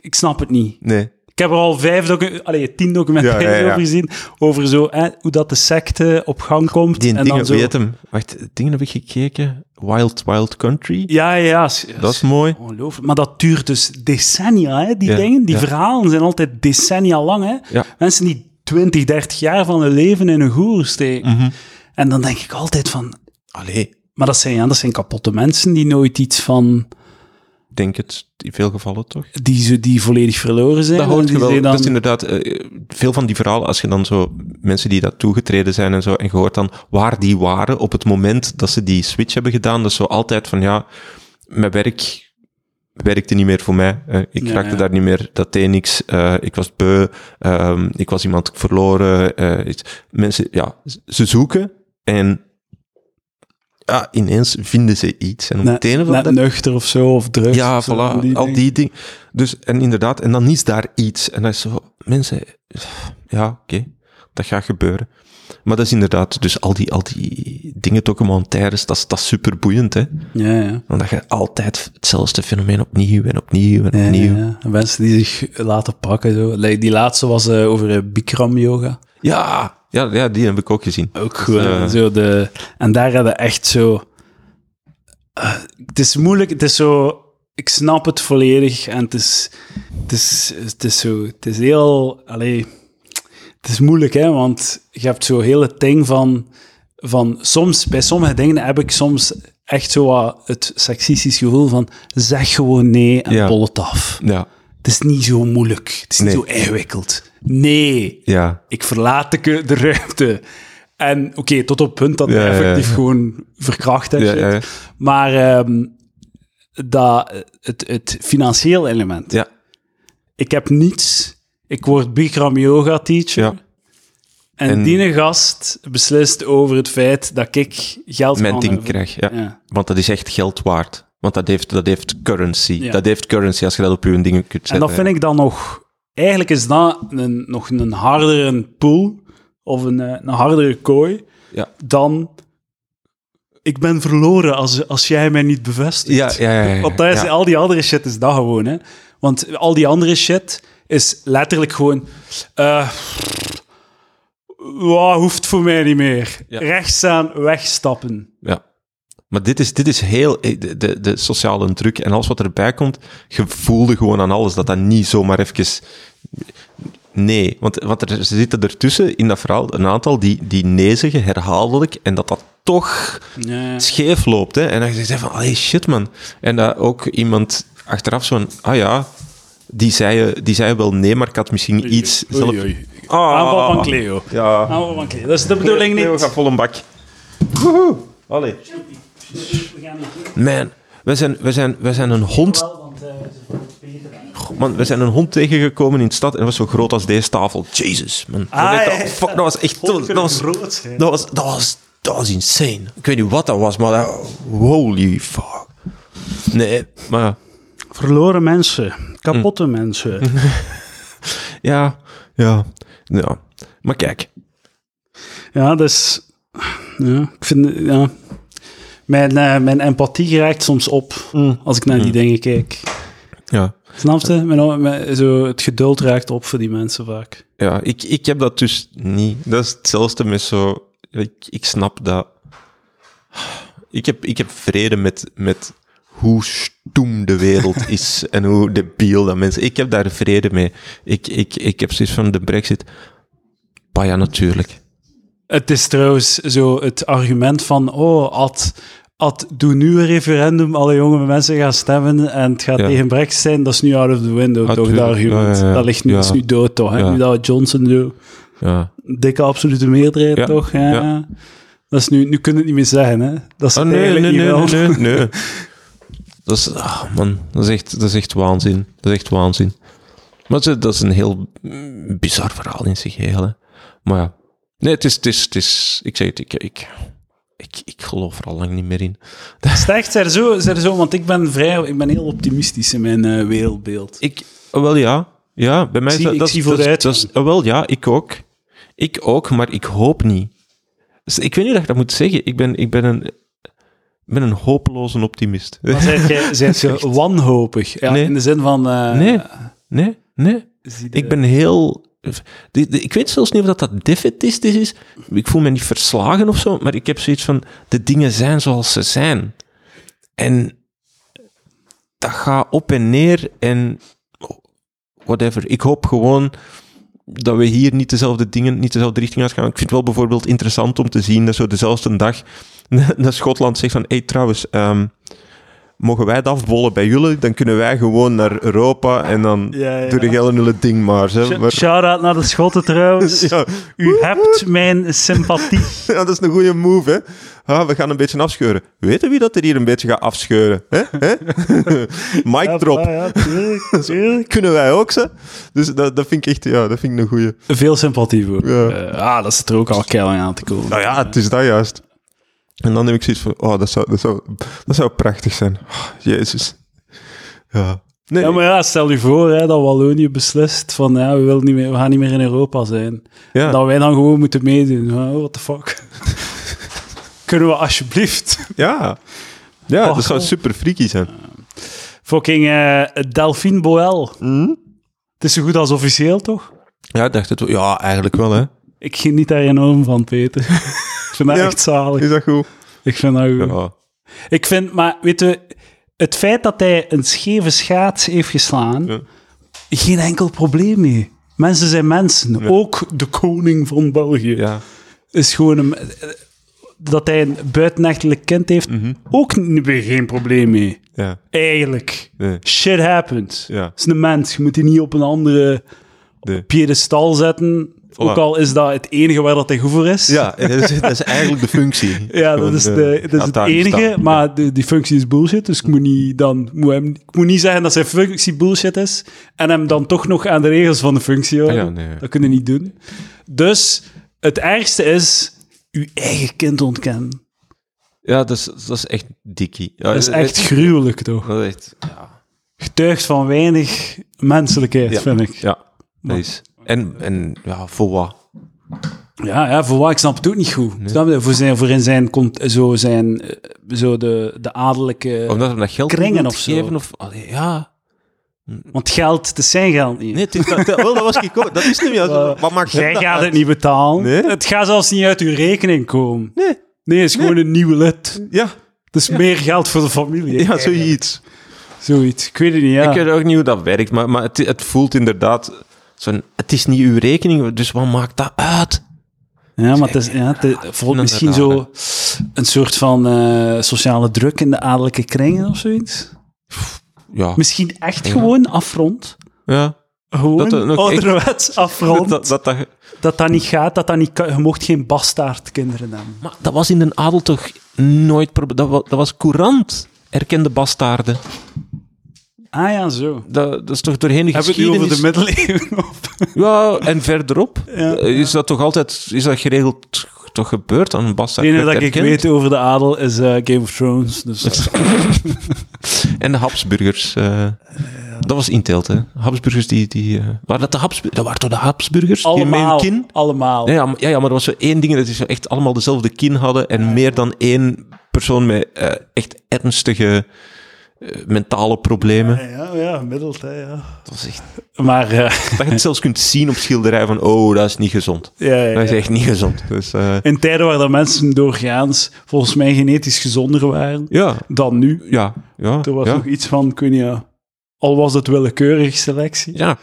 ik snap het niet. Nee. Ik heb er al vijf, docu allee, tien documentaires Ja, ja, ja. over gezien, over zo, hè, hoe dat de secte op gang komt. Die en dingen, dan zo, weet hem. Wacht, dingen heb ik gekeken. Wild Wild Country. Ja, ja, Dat is mooi. Ongelooflijk. Maar dat duurt dus decennia, hè, die dingen. Die verhalen zijn altijd decennia lang. Hè. Mensen die 20, 30 jaar van hun leven in een goeroe steken. Mhm. En dan denk ik altijd van... Allee, Maar dat zijn, ja, dat zijn kapotte mensen die nooit iets van... denk het in veel gevallen toch? Die, zo- die volledig verloren zijn. Dat hoort je wel. dan- Dat is inderdaad eh, veel van die verhalen, als je dan zo mensen die dat toegetreden zijn en zo, en je hoort dan waar die waren op het moment dat ze die switch hebben gedaan, dat is zo altijd van ja, mijn werk werkte niet meer voor mij. Ik Ja, raakte ja. daar niet meer, dat deed niks. Eh, ik was beu, ehm, ik was iemand verloren. eh, mensen, ja, ze zoeken en ja, ineens vinden ze iets. En op net, het nuchter of zo, of drugs. ja, of zo, voilà, die al dingen. die dingen. Dus, en inderdaad, en dan is daar iets. En dat is zo, mensen, ja, oké, dat gaat gebeuren. Maar dat is inderdaad, dus al die, al die dingen, documentaires, dat is, dat is super boeiend, hè. Ja, ja. Omdat je altijd hetzelfde fenomeen opnieuw en opnieuw en Ja, opnieuw. ja, ja. Mensen die zich laten pakken. Zo. Die laatste was eh, over eh, Bikram yoga. Ja, ja, ja, die heb ik ook gezien. Ook goed. hè. eh, zo de, en daar hadden echt zo... eh, het is moeilijk, het is zo... Ik snap het volledig en het is, het is, het is zo... Het is heel... Allee, het is moeilijk, hè, want je hebt zo heel het ding van... van soms, bij sommige dingen heb ik soms echt zo wat het seksistisch gevoel van zeg gewoon nee en Ja. bol het af. Ja, Het is niet zo moeilijk. Het is niet Nee. zo ingewikkeld. Nee, ja, ik verlaat de, ruimte. En oké, tot op het punt dat hij ja, ja. effectief gewoon verkracht en shit. Maar ehm, dat, het, het financieel element. Ja. ik heb niets, ik word Bikram yoga teacher. Ja. En, En- die gast beslist over het feit dat ik geld Mijn ding krijg, ja. Ja. Want dat is echt geld waard. Want dat heeft, dat heeft currency. Ja. Dat heeft currency als je dat op je dingen kunt En zetten. dat vind ik dan nog... Eigenlijk is dat een, nog een hardere pool of een, eh, een hardere kooi Ja. dan... Ik ben verloren als, als jij mij niet bevestigt. Ja, ja, ja. ja, Want dat is, ja. al die andere shit is dat gewoon, hè. Want al die andere shit is letterlijk gewoon... eh ja, hoeft voor mij niet meer. Ja. Rechts staan, wegstappen. Ja. Maar dit is, dit is heel... eh, De, de, de sociale druk en alles wat erbij komt, je voelde gewoon aan alles dat dat niet zomaar even... Nee, want wat er zitten ertussen in dat verhaal een aantal die, die nee zeggen, herhaaldelijk, en dat dat toch scheef loopt. Hè? En dan zeg je van, hey shit man. En dat ook iemand achteraf zo'n, ah ja, die zei, die zei wel nee, maar ik had misschien iets Oei, zelf... oei. Ah. Aanval van Cleo. Ja. Aanval van Cleo. Dat is de bedoeling niet. gaat vol een bak. Woehoe. Allee. Man, we zijn, we, zijn, we zijn een hond... eh. Man, we zijn een hond tegengekomen in de stad en dat was zo groot als deze tafel. Jesus, man. Ah, dat, ja, ja. fuck, dat was echt... Dat was, dat was, groot zijn. dat was, dat was, dat was insane. Ik weet niet wat dat was, maar dat, holy fuck. Nee, maar ja. Verloren mensen. Kapotte mensen. *laughs* Ja, ja, ja. Maar kijk, Ja, dus... Ja, ik vind... Ja. Mijn, eh, mijn empathie raakt soms op als ik naar die dingen kijk. ja, Snap je? Mijn, mijn- zo, het geduld raakt op voor die mensen vaak. ja ik, ik heb dat dus niet. Dat is hetzelfde met zo... Ik, ik snap dat... Ik heb, ik heb vrede met, met hoe stoem de wereld *laughs* is en hoe debiel dat mensen... Ik heb daar vrede mee. Ik, ik, ik heb zoiets van de brexit... Maar ja, natuurlijk. Het is trouwens zo het argument van... Oh, Ad, Ad, doe nu een referendum, alle jonge mensen gaan stemmen en het gaat Ja. tegen Brexit zijn. Dat is nu out of the window, toch, dat argument. Ja, ja, ja. Dat ligt nu, is nu dood, toch? Hè? Nu dat Johnson doet. Ja. Dikke absolute meerderheid, toch? Ja. Dat is nu, nu kun je het niet meer zeggen, hè? Dat is het nee, nee, eigenlijk nee, nee, nee, nee. *laughs* Dat is, ah, man, dat is, echt, dat is echt waanzin. Dat is echt waanzin. Maar dat is, een heel bizar verhaal in zich geheel. Hè. Maar ja, nee, het is, het is, het is ik zeg het, ik, ik, ik, ik geloof er al lang niet meer in. *laughs* Zijn er zo, zijn er zo, want ik ben vrij, ik ben heel optimistisch in mijn eh, wereldbeeld. Ik, ah, wel ja, ja, bij mij is zie- dat, ik dat, zie vooruit. dat ah, wel ja, ik ook. Ik ook, maar ik hoop niet. Dus ik weet niet dat ik dat moet zeggen. Ik ben, ik ben een, ben een hopeloze optimist. Maar *laughs* zijt je wanhopig? Ja, Nee. In de zin van... eh, Nee, nee, nee. Ik ben heel... Ik weet zelfs niet of dat, dat defetistisch is. Ik voel me niet verslagen of zo, maar ik heb zoiets van... De dingen zijn zoals ze zijn. En dat gaat op en neer en... Whatever. Ik hoop gewoon dat we hier niet dezelfde dingen, niet dezelfde richting uitgaan. Ik vind het wel bijvoorbeeld interessant om te zien dat zo dezelfde dag *laughs* naar Schotland zegt van... Hé, hey, trouwens... ehm, mogen wij het afbollen bij jullie? Dan kunnen wij gewoon naar Europa en dan Ja, ja. doe de hele nullen ding maar. Hè. Maar Shout-out naar de Schotten trouwens. *laughs* ja, U hebt mijn sympathie. *laughs* ja, dat is een goede move, hè. Ah, we gaan een beetje afscheuren. Weten wie dat er hier een beetje gaat afscheuren? Hè? Hè? *laughs* Mic drop. ja, tuurlijk, tuurlijk. Kunnen wij ook, ze? Dus dat, dat vind ik echt, ja, dat vind ik een goeie. Veel sympathie voor. Ja. Eh, ah, dat zit er ook al keihard aan te komen. Nou ja, het is dat juist. En dan heb ik zoiets van, oh, dat zou, dat zou, dat zou prachtig zijn. Oh, Jezus. Ja. Nee, Ja, maar ja, stel je voor hè, dat Wallonië beslist van ja, we, willen niet meer, we gaan niet meer in Europa zijn. ja. Dat wij dan gewoon moeten meedoen. Oh, what the fuck. *laughs* Kunnen we alsjeblieft ja. Ja, Och, dat zou oh. super freaky zijn. fucking eh Delphine Boel. Het is zo goed als officieel, toch? Ja, ik dacht het wel. Ja, eigenlijk wel, hè. Ik geniet daar enorm van, Peter. *laughs* ik vind dat Ja. echt zalig. Is dat goed? Ik vind dat goed. Ja. Ik vind, maar weet je, het feit dat hij een scheve schaats heeft geslaan, geen enkel probleem mee. Mensen zijn mensen. Ja. Ook de koning van België Ja. is gewoon een... Dat hij een buitenechtelijk kind heeft, Mhm. ook weer geen probleem mee. Ja. Eigenlijk. Nee. Shit happens. Ja. Het is een mens. Je moet die niet op een andere... Nee. piedestal zetten. Ook al is dat het enige waar dat hij goed voor is. Ja, dat is, dat is eigenlijk de functie. *laughs* Ja, dat is, de, dat is het enige, maar de, die functie is bullshit, dus ik moet niet, dan, moet hem, ik moet niet zeggen dat zijn functie bullshit is en hem dan toch nog aan de regels van de functie houden. Ja, nee. Dat kun je niet doen. Dus het ergste is uw eigen kind ontkennen. Ja, dat is, dat is echt dikkie. Ja, Dat is echt gruwelijk, toch? Dat is echt... Ja. Getuigt van weinig menselijkheid, Ja. vind ik. Ja, dat is... En, en ja, voor wat? Ja, ja, voor wat? Ik snap het ook niet goed. Snap je? Voor, zijn, voor in zijn, zo zijn, eh, zo de, de adellijke... Omdat we dat geld Kringen of zo. geven? Of, allee, ja... Want geld, het is zijn geld niet. Nee, is, dat, dat, wel, dat was ik ook. Dat is niet meer. Wat maakt Jij hem dat gaat uit? het niet betalen. Nee? Het gaat zelfs niet uit uw rekening komen. Nee, Nee, het is gewoon een nieuw lid. ja, Het is meer geld voor de familie. ja, zoiets. Zoiets. Ik weet het niet, ja. Ik weet ook niet hoe dat werkt, maar, maar het, het voelt inderdaad... Zo'n, het is niet uw rekening, dus wat maakt dat uit? Ja, maar het is ja, het is- voelt misschien zo een soort van eh, sociale druk in de adellijke kringen of zoiets. Ja, Misschien echt gewoon afrond. ja. Gewoon Dat nog ouderwets *laughs* afrond. Dat, dat, dat, dat dat niet gaat, dat dat niet kan. Je mocht geen bastaardkinderen hebben. maar dat was in de adel toch nooit... Dat was, dat was courant, erkende bastaarden. Ah ja, zo. Dat, dat is toch doorheen de Hebben we het geschiedenis... over de middeleeuwen? *laughs* Ja, en verderop Ja. eh, is dat toch altijd... Is dat geregeld toch gebeurd aan een Het enige dat ik weet over de adel is eh, Game of Thrones. Dus, *laughs* En de Habsburgers. eh, Dat was inteelt, hè? Habsburgers die... die eh, waren dat de Habsburgers? Dat waren toch de Habsburgers? Die allemaal. hun kin? Allemaal. Ja, ja, maar, ja, maar er was zo één ding dat die zo echt allemaal dezelfde kin hadden en meer dan één persoon met eh, echt ernstige eh, mentale problemen. Ja, ja, gemiddeld, hè, ja. Dat was echt... Maar, eh, Dat je het zelfs kunt zien op schilderij van, oh, dat is niet gezond. ja, ja, Dat is ja. echt niet gezond. Dus eh, In tijden waar de mensen doorgaans volgens mij genetisch gezonder waren ja, dan nu. ja, ja. Er was ja. nog iets van, kun je, al was het willekeurig selectie. Ja,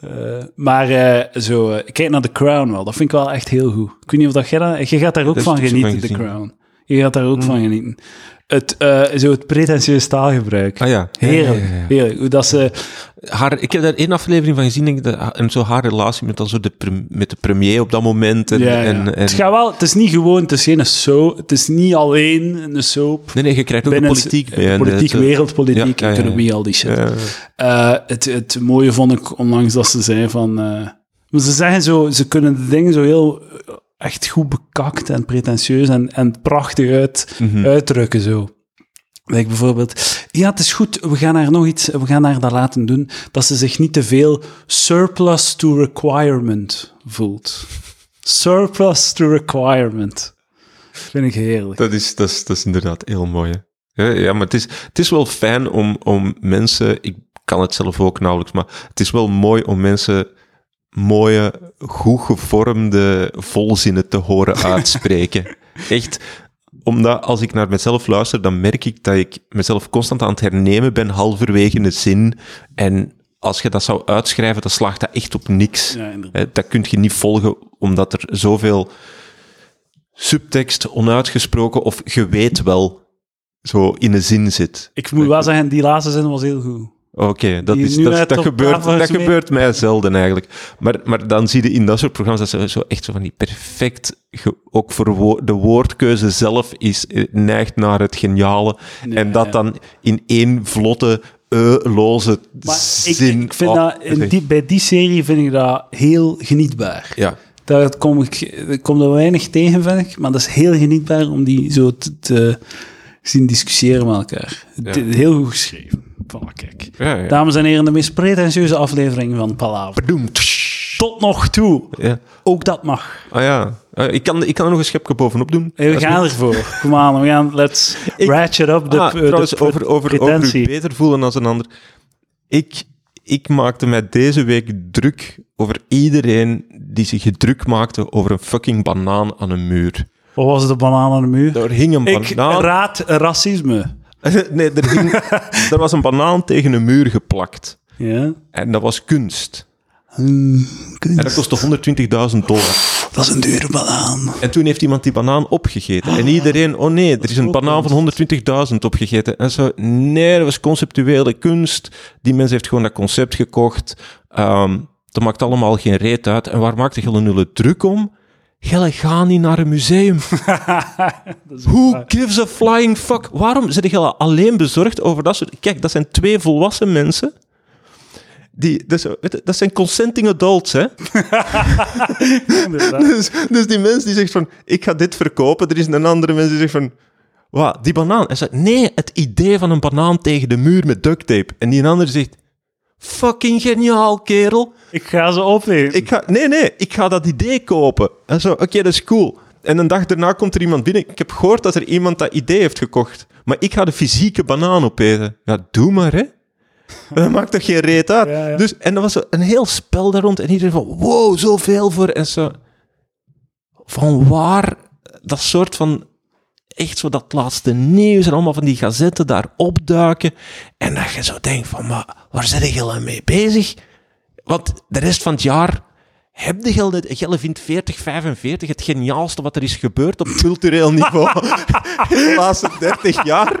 Eh, maar eh, zo, eh, kijk naar The Crown wel, dat vind ik wel echt heel goed. Ik weet niet of dat jij dat... Je gaat daar ook Dat van genieten, The. Crown. Je gaat daar ook van genieten. Het, eh, zo het pretentieus taalgebruik. ah ja. Heerlijk, Ja, ja, ja. heerlijk. Hoe dat ze... Haar, ik heb daar één aflevering van gezien, denk ik, dat, en zo haar relatie met, dan zo de, met de premier op dat moment. En, en, en, Het gaat wel... Het is niet gewoon... Het is geen soap. Het is niet alleen een soap. nee, nee, je krijgt ook de politiek en Politiek, wereldpolitiek, economie, al die shit. Eh, het, het mooie vond ik onlangs dat ze zei van... eh, maar ze zeggen zo... Ze kunnen de dingen zo heel... Echt goed bekakt en pretentieus en, en prachtig uit, Mhm. uitdrukken zo. Like bijvoorbeeld, ja, het is goed, we gaan haar nog iets, we gaan haar dat laten doen, dat ze zich niet te veel surplus to requirement voelt. Surplus to requirement. Vind ik heerlijk. Dat is, dat, is, dat is inderdaad heel mooi. Hè? Ja, ja, maar het is, het is wel fijn om, om mensen... Ik kan het zelf ook nauwelijks, maar het is wel mooi om mensen mooie, goed gevormde volzinnen te horen *laughs* uitspreken. Echt, omdat als ik naar mezelf luister, dan merk ik dat ik mezelf constant aan het hernemen ben, halverwege een zin. En als je dat zou uitschrijven, dan slaagt dat echt op niks. Ja, dat kun je niet volgen, omdat er zoveel subtekst, onuitgesproken of je weet wel, zo in een zin zit. Ik moet wel zeggen, die laatste zin was heel goed. Oké, dat, is, dat, gebeurt, dat gebeurt mij zelden eigenlijk. Maar, maar dan zie je in dat soort programma's dat ze zo echt zo van die perfect, ook voor de woordkeuze zelf is, eh, neigt naar het geniale. en dat dan in één vlotte, e-loze Maar ik, zin... ik vind oh, dat, echt- die, bij die serie vind ik dat heel genietbaar. Ja, Daar kom ik, kom er weinig tegen, vind ik. Maar dat is heel genietbaar om die zo te, te zien discussiëren met elkaar. Heel goed geschreven. Voilà, kijk. ja, ja. Dames en heren, de meest pretentieuze aflevering van Palaver. Tot nog toe. Ja. Ook dat mag. Ah ja, Eh, ik, kan, ik kan er nog een schepje bovenop doen. Hey, we Als gaan ervoor. Kom aan, we gaan, let's Ik- ratchet up de, ah, trouwens, over, over, over u pretentie. beter voelen als een ander. Ik, ik maakte mij deze week druk over iedereen die zich druk maakte over een fucking banaan aan een muur. Wat was de banaan aan de muur? Er hing een Ik banaan... raad racisme. *laughs* nee, er, *laughs* er was een banaan tegen een muur geplakt. Ja. En dat was kunst. Hmm, En dat kostte 120.000 dollar. Dat is een dure banaan. En toen heeft iemand die banaan opgegeten. En iedereen, oh nee, er is een banaan van 120.000 opgegeten. En zo, nee, dat was conceptuele kunst. Die mens heeft gewoon dat concept gekocht. Ehm, Dat maakt allemaal geen reet uit. En waar maakt je nullen druk om? Gelle, ga niet naar een museum. *laughs* Who waar. gives a flying fuck? Waarom zit je alleen bezorgd over dat soort... Kijk, dat zijn twee volwassen mensen. Die, dus, weet je, dat zijn consenting adults, hè? *laughs* Dus, dus die mens die zegt van, ik ga dit verkopen. Er is een andere mens die zegt van, wat, die banaan? Hij zegt, nee, het idee van een banaan tegen de muur met duct tape. En die andere zegt, fucking geniaal, kerel. Ik ga ze opnemen. Ik ga, nee, nee, ik ga dat idee kopen. En zo, oké, dat is cool. En een dag daarna komt er iemand binnen. Ik heb gehoord dat er iemand dat idee heeft gekocht. Maar ik ga de fysieke banaan opeten. Ja, doe maar, hè. *laughs* Dat maakt toch geen reet uit? Ja, ja. Dus, en er was een heel spel daar rond. En iedereen van, wow, zoveel voor. En zo, van waar dat soort van, echt zo dat laatste nieuws en allemaal van die gazetten daar opduiken. En dat je zo denkt van, maar waar zit je al mee bezig? Want de rest van het jaar heb je geld, Gelle vindt 40, 45 het geniaalste wat er is gebeurd op cultureel niveau *laughs* *laughs* de laatste 30 jaar.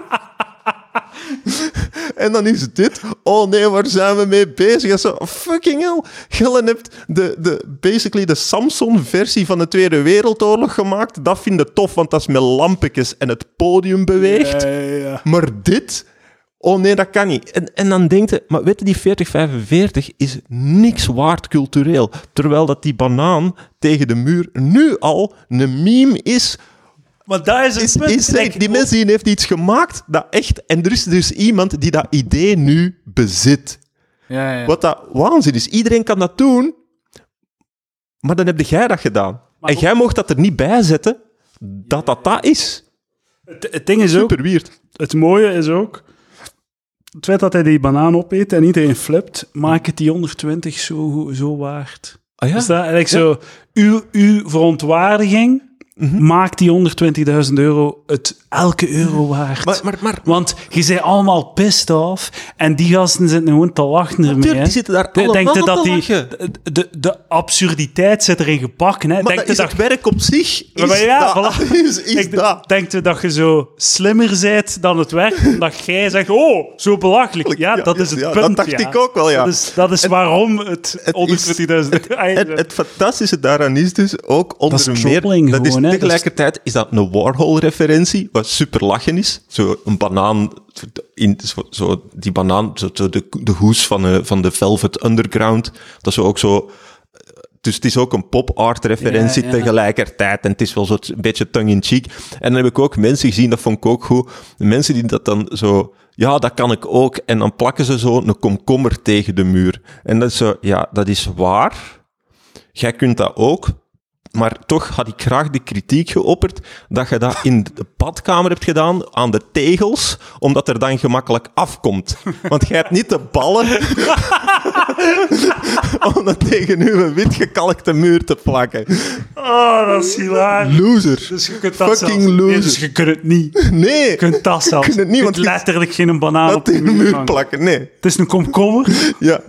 *laughs* En dan is het dit. Oh nee, waar zijn we mee bezig? En zo, fucking hell. Gelle hebt de, de, basically de Samson-versie van de Tweede Wereldoorlog gemaakt. Dat vind je tof, want dat is met lampetjes en het podium beweegt. Ja, ja, ja. Maar dit? Oh nee, dat kan niet. En, en dan denkt je, maar weet je, die 4045 is niks waard cultureel. Terwijl dat die banaan tegen de muur nu al een meme is. Maar daar is het is, punt. is die mensen die heeft iets gemaakt dat echt... En er is dus iemand die dat idee nu bezit. Ja, ja. Wat dat waanzin is. Iedereen kan dat doen, maar dan heb jij dat gedaan. Maar en ook- jij mocht dat er niet bij zetten dat dat dat is. Het, het ding is ook, Super weird. het mooie is ook, het feit dat hij die banaan opeet en iedereen flipt, maakt het die 120 zo, zo waard. Ah ja? Is dat eigenlijk zo, uw, uw verontwaardiging Mhm. maakt die 120.000 euro het elke euro waard. Maar, maar, maar, Want je zei allemaal pissed off en die gasten zitten gewoon te lachen ermee. Die zitten daar allemaal Denkt je dat te die, lachen. de, de, absurditeit zit erin gepakt? Hè? Maar dat is het werk op zich. Is Maar ja, dat. voilà. *laughs* Is, is Ik dat. denk je dat je zo slimmer bent dan het werk, *laughs* omdat jij zegt, oh, zo belachelijk. Ja, Ja, dat is het ja, punt. dat dacht ik ook wel, ja. Dat is, dat is waarom het, het is- 120.000 *laughs* Het, het fantastische daaraan is dus ook onder Dat is meer... dat is hè. tegelijkertijd is dat een Warhol-referentie, wat super lachen is. Zo een banaan, in, zo, zo die banaan, zo, de, de hoes van, de van de Velvet Underground. Dat is ook zo... Dus het is ook een pop-art-referentie Ja, ja. tegelijkertijd. En het is wel zo een beetje tongue-in-cheek. En dan heb ik ook mensen gezien, dat vond ik ook goed. Mensen die dat dan zo... Ja, dat kan ik ook. En dan plakken ze zo een komkommer tegen de muur. En dat is zo... Ja, dat is waar. Jij kunt dat ook. Maar toch had ik graag de kritiek geopperd dat je dat in de badkamer hebt gedaan aan de tegels, omdat er dan gemakkelijk afkomt. Want jij hebt niet de ballen *laughs* om dat tegen uw wit gekalkte muur te plakken. Oh, dat is hilarisch. Loser. Dus je kunt dat Fucking zelfs- Nee, loser. dus je kunt het niet. Nee, Je kunt dat zelfs. kunt het niet, je want kunt je- letterlijk geen banaan dat op de muur plakken. Nee. Het is een komkommer, Ja.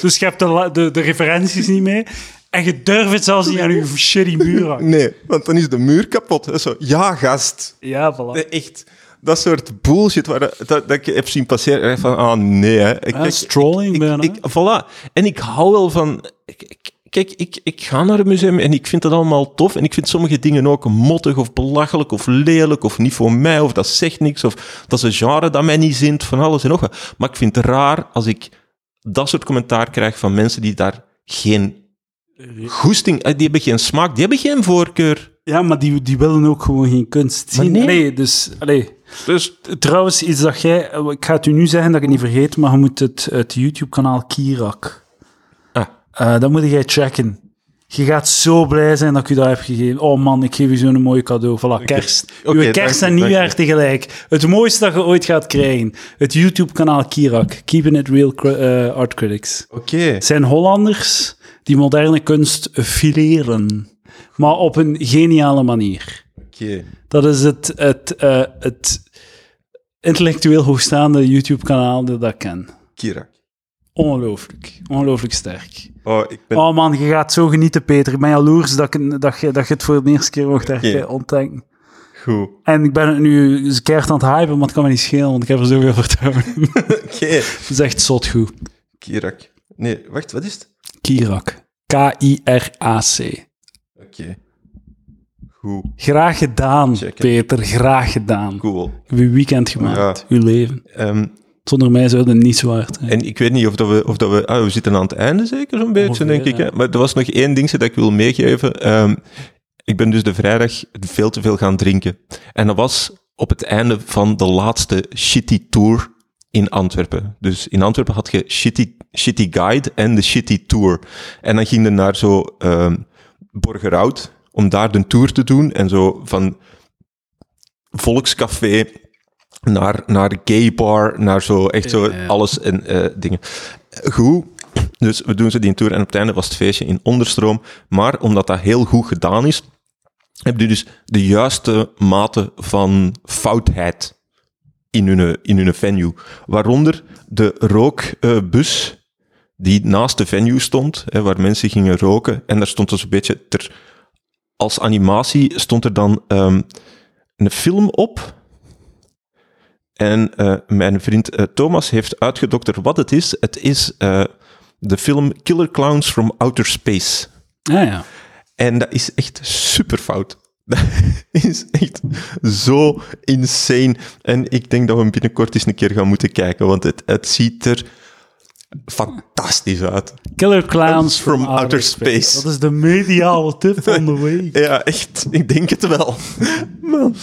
dus je hebt de, de referenties niet mee. En je durft het zelfs niet aan je shitty muur hangen. Nee, want dan is de muur kapot. Dat is zo, ja, gast. Ja, voilà. Nee, echt. Dat soort bullshit waar, dat, dat ik heb zien passeren. En van, ah nee, hè. Ik, Ja, strolling bijna. ik, voilà. En ik hou wel van... ik- Kijk, ik, ik ga naar een museum en ik vind het allemaal tof. En ik vind sommige dingen ook mottig of belachelijk of lelijk of niet voor mij. Of dat zegt niks. Of dat is een genre dat mij niet zint. Van alles en nog wat. Maar ik vind het raar als ik dat soort commentaar krijg van mensen die daar geen goesting... eh, Die hebben geen smaak. Die hebben geen voorkeur. Ja, maar die, die willen ook gewoon geen kunst zien. nee. Allee, dus, allee. Dus Trouwens, iets dat jij... Ik ga het u nu zeggen dat ik het niet vergeet, maar je moet het, het YouTube-kanaal Kirak. Ah. Eh, dat moet jij checken. Je gaat zo blij zijn dat ik u dat heb gegeven. Oh man, ik geef u zo'n mooi cadeau. Voilà, kerst. Oké, Uw kerst je, en nieuwjaar je. tegelijk. Het mooiste dat je ooit gaat krijgen. Het YouTube-kanaal Kirak. Keeping it real eh, art critics. Oké. Zijn Hollanders die moderne kunst fileren. Maar op een geniale manier. Oké. Dat is het, het, eh, het intellectueel hoogstaande YouTube-kanaal dat ik ken. Kirak. Ongelooflijk. Ongelooflijk sterk. Oh, ik ben... Oh man, je gaat zo genieten, Peter. Ik ben jaloers dat, ik, dat, je, dat je het voor de eerste keer mocht okay. ontdekken. Goed. En ik ben het nu keihard aan het hypen, maar het kan me niet schelen, want ik heb er zoveel vertrouwen in. *laughs* Oké. Het is echt zot goed. Kirak. Nee, wacht, wat is het? Kirak. K-I-R-A-C. Oké. Goed, Graag gedaan. Peter. Graag gedaan. cool. Ik heb uw weekend gemaakt. Ja. Uw leven. Ehm, Zonder mij zou het niet zo hard zijn. en ik weet niet of, dat we, of dat we... Ah, we zitten aan het einde zeker zo'n beetje, Ongeveer, denk ik. Hè? Maar er was nog één dingetje dat ik wil meegeven. Ehm, ik ben dus de vrijdag veel te veel gaan drinken. En dat was op het einde van de laatste Shitty Tour in Antwerpen. Dus in Antwerpen had je Shitty, shitty Guide en de Shitty Tour. En dan ging je naar zo ehm Borgerhout om daar de tour te doen. En zo van Volkscafé naar, naar gay bar, naar zo echt zo Ja, ja. alles en eh, dingen. Goed. Dus we doen ze die tour en op het einde was het feestje in onderstroom. Maar omdat dat heel goed gedaan is, heb je dus de juiste mate van foutheid in hun, in hun venue. Waaronder de rookbus die naast de venue stond, hè, waar mensen gingen roken. En daar stond dus een beetje ter, als animatie stond er dan ehm, een film op. En eh, mijn vriend eh, Thomas heeft uitgedokterd wat het is. Het is eh, de film Killer Clowns from Outer Space. Ah ja. En dat is echt super fout. Dat *laughs* is echt zo insane. En ik denk dat we binnenkort eens een keer gaan moeten kijken, want het, het ziet er fantastisch uit. Killer Clowns From Outer Space. Dat is de mediale tip van de *laughs* week. Ja, echt. Ik denk het wel. Man.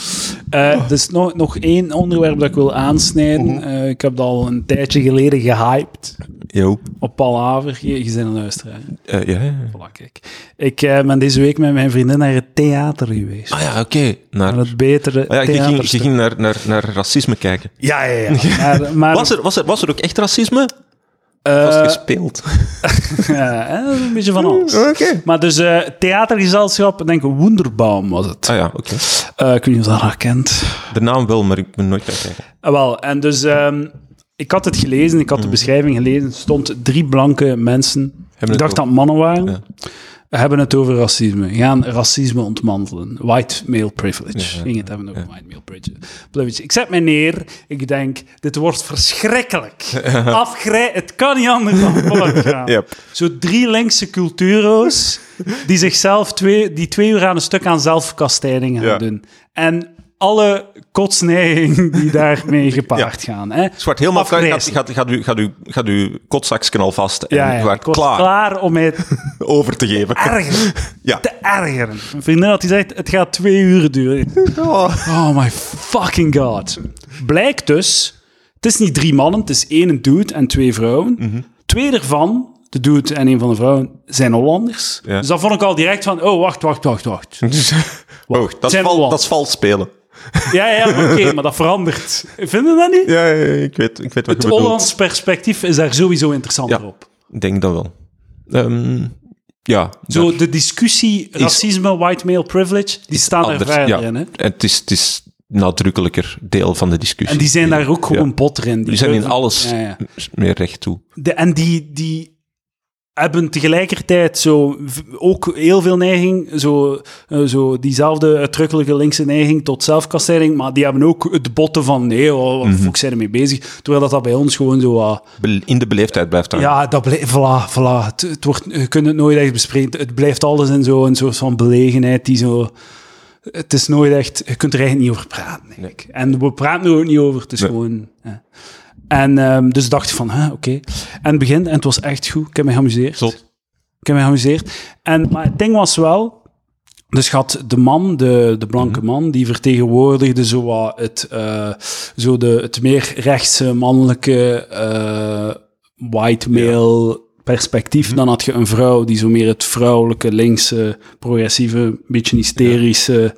Eh, er is nog, nog één onderwerp dat ik wil aansnijden. Eh, ik heb dat al een tijdje geleden gehyped Yo. op Palaver. Je, je bent een luisteraar. Eh, ja, ja. Voilà, kijk. Ik eh, ben deze week met mijn vriendin naar het theater geweest. Ah ja, oké. Naar... Naar het betere Ah ja, je ging, je theaterstuk. ging naar, naar, naar racisme kijken. Ja, ja, ja. Maar, *laughs* maar, Was er, was, er, was er ook echt racisme? Eh, Was het gespeeld? *laughs* ja, eh, een beetje van alles. Oké. Maar dus eh, theatergezelschap, ik denk Wonderbaum was het. Ah ja, oké. Eh, ik weet niet of je dat herkent. De naam wel, maar ik ben nooit gaan kijken. Ah, wel, en dus ehm, ik had het gelezen, ik had de beschrijving gelezen. Er stond drie blanke mensen. ik dacht dat mannen waren. Ja. We hebben het over racisme. We gaan racisme ontmantelen. White male privilege. Ja, Ging het hebben over white male privilege. Ik zet mij neer. Ik denk, dit wordt verschrikkelijk. *laughs* Afgrij... Het kan niet anders dan voort gaan. Yep. Zo drie linkse culturo's die zichzelf twee, die twee uur aan een stuk aan zelfkastijding gaan doen. En alle kotsneiging die *laughs* daarmee gepaard gaan. Hè? Zwart, helemaal klaar. Gaat, gaat, gaat, u, gaat, u, gaat uw kotzaksken al vast en Ja, ja. was klaar, klaar om mij *laughs* over te geven. ergeren. *laughs* Ja. te ergeren. Mijn vriendin had gezegd, het gaat twee uur duren. Oh. Oh my fucking god. Blijkt dus, het is niet drie mannen, het is één dude en twee vrouwen. Mhm. Twee ervan, de dude en een van de vrouwen, zijn Hollanders. Ja. Dus dan vond ik al direct van, oh, wacht, wacht, wacht, wacht. Oh, dat, is Zijn val, Holland. dat is vals spelen. Ja, ja, oké, maar dat verandert. Vind je dat niet? Ja, ja, ik weet, ik weet wat Het je bedoelt. Hollands perspectief is daar sowieso interessanter Ja. op. Ik denk dat wel. Ehm, ja, Zo, de discussie racisme, white male privilege, die staan er ja. in. Hè? Het is, het is nadrukkelijker deel van de discussie. En die zijn daar ook gewoon botter in. Die zijn in alles meer recht toe. De, en die, die hebben tegelijkertijd zo ook heel veel neiging, zo, eh, zo diezelfde uitdrukkelijke linkse neiging tot zelfkastijding, maar die hebben ook het botten van nee, oh, wat Mhm. fuck zijn er mee bezig? Terwijl dat, dat bij ons gewoon zo... ah, In de beleefdheid blijft hangen. ja, dat blijft, voilà, voilà. Het, het wordt, je kunt het nooit echt bespreken. Het blijft alles in zo'n soort van belegenheid die zo... Het is nooit echt... Je kunt er eigenlijk niet over praten, denk ik. En we praten er ook niet over. Het is Nee. gewoon... ja. En ehm, dus dacht ik van, hè, oké. En het begin, en het was echt goed. Ik heb me geamuseerd. Zot. Ik heb me geamuseerd. En, maar het ding was wel... Dus had de man, de, de blanke man, die vertegenwoordigde zo wat het, eh, zo de, het meer rechtse, mannelijke, eh, white male perspectief. Dan had je een vrouw die zo meer het vrouwelijke, linkse, progressieve, beetje hysterische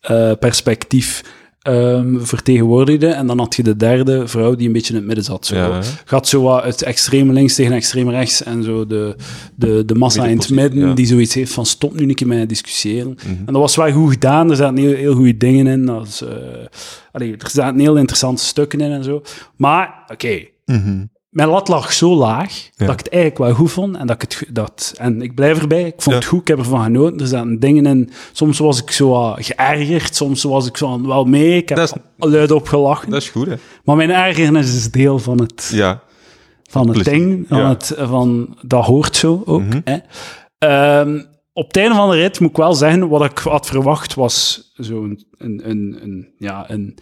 eh, perspectief ehm, vertegenwoordigde. En dan had je de derde vrouw die een beetje in het midden zat. Zo. Ja. Gaat zo wat het extreme links tegen extreem rechts en zo de, de, de massa in het midden ja. die zoiets heeft van stop nu een keer met discussiëren. Mhm. En dat was wel goed gedaan, er zaten heel, heel goede dingen in. Dat is, eh, allee, er zaten heel interessante stukken in en zo. Maar, oké, Mhm. Mijn lat lag zo laag Ja. dat ik het eigenlijk wel goed vond. En, dat ik het, dat, en ik blijf erbij, ik vond Ja. het goed, ik heb ervan genoten. Er zaten dingen in, soms was ik zo geërgerd, soms was ik zo wel mee, ik heb Dat is- luid op gelachen. Dat is goed, hè? Maar mijn ergernis is deel van het, Ja. van het Plezier, ding, van het, van, dat hoort zo ook. Mhm. hè. Ehm, op het einde van de rit moet ik wel zeggen, wat ik had verwacht was zo'n een, een, een, ja, een,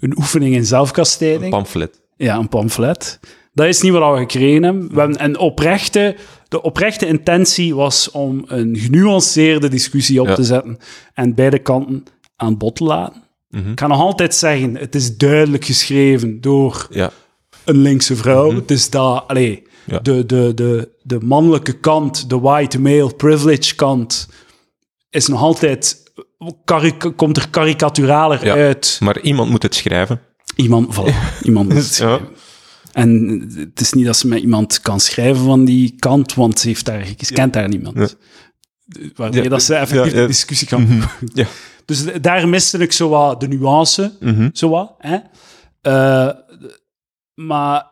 een oefening in Een zelfkastijding. pamflet. Ja, een pamflet. Dat is niet wat we gekregen hebben. We hebben een oprechte, de oprechte intentie was om een genuanceerde discussie op Ja. te zetten en beide kanten aan bod te laten. Mhm. Ik kan nog altijd zeggen, het is duidelijk geschreven door Ja. een linkse vrouw. Het is dat, allee, Ja. de, de, de, de mannelijke kant, de white male privilege kant, is nog altijd, komt er karikaturaler uit. Maar iemand moet het schrijven. Iemand, voilà, *laughs* iemand moet het Ja. schrijven. En het is niet dat ze met iemand kan schrijven van die kant, want ze, heeft daar, ze kent daar niemand. Waarmee dat ze effectief de discussie kan Ja. Dus daar miste ik zo wat de nuance, Mhm. zo wat. Hè? Eh, maar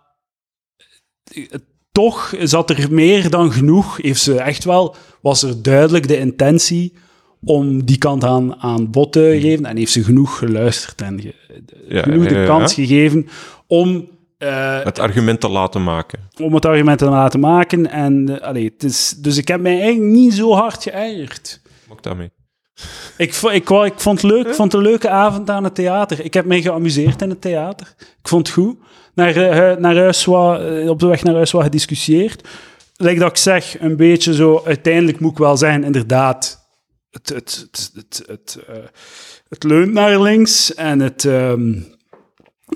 toch zat er meer dan genoeg. Heeft ze echt wel, was er duidelijk de intentie om die kant aan, aan bod te geven. En heeft ze genoeg geluisterd en ge- Ja, genoeg de ja, ja. kans gegeven om, eh, Het argument te laten maken. om het argument te laten maken. En, eh, allee, het is, dus ik heb mij eigenlijk niet zo hard geërgerd. Mag daarmee. Ik, ik, wou- ik vond het leuk. Ik vond het een leuke avond aan het theater. Ik heb mij geamuseerd in het theater. Ik vond het goed. Naar, eh, naar huis wat, op de weg naar huis wat gediscussieerd. Like dat ik zeg, een beetje zo... Uiteindelijk moet ik wel zeggen, inderdaad... Het, het, het, het, het, het leunt naar links en het... ehm,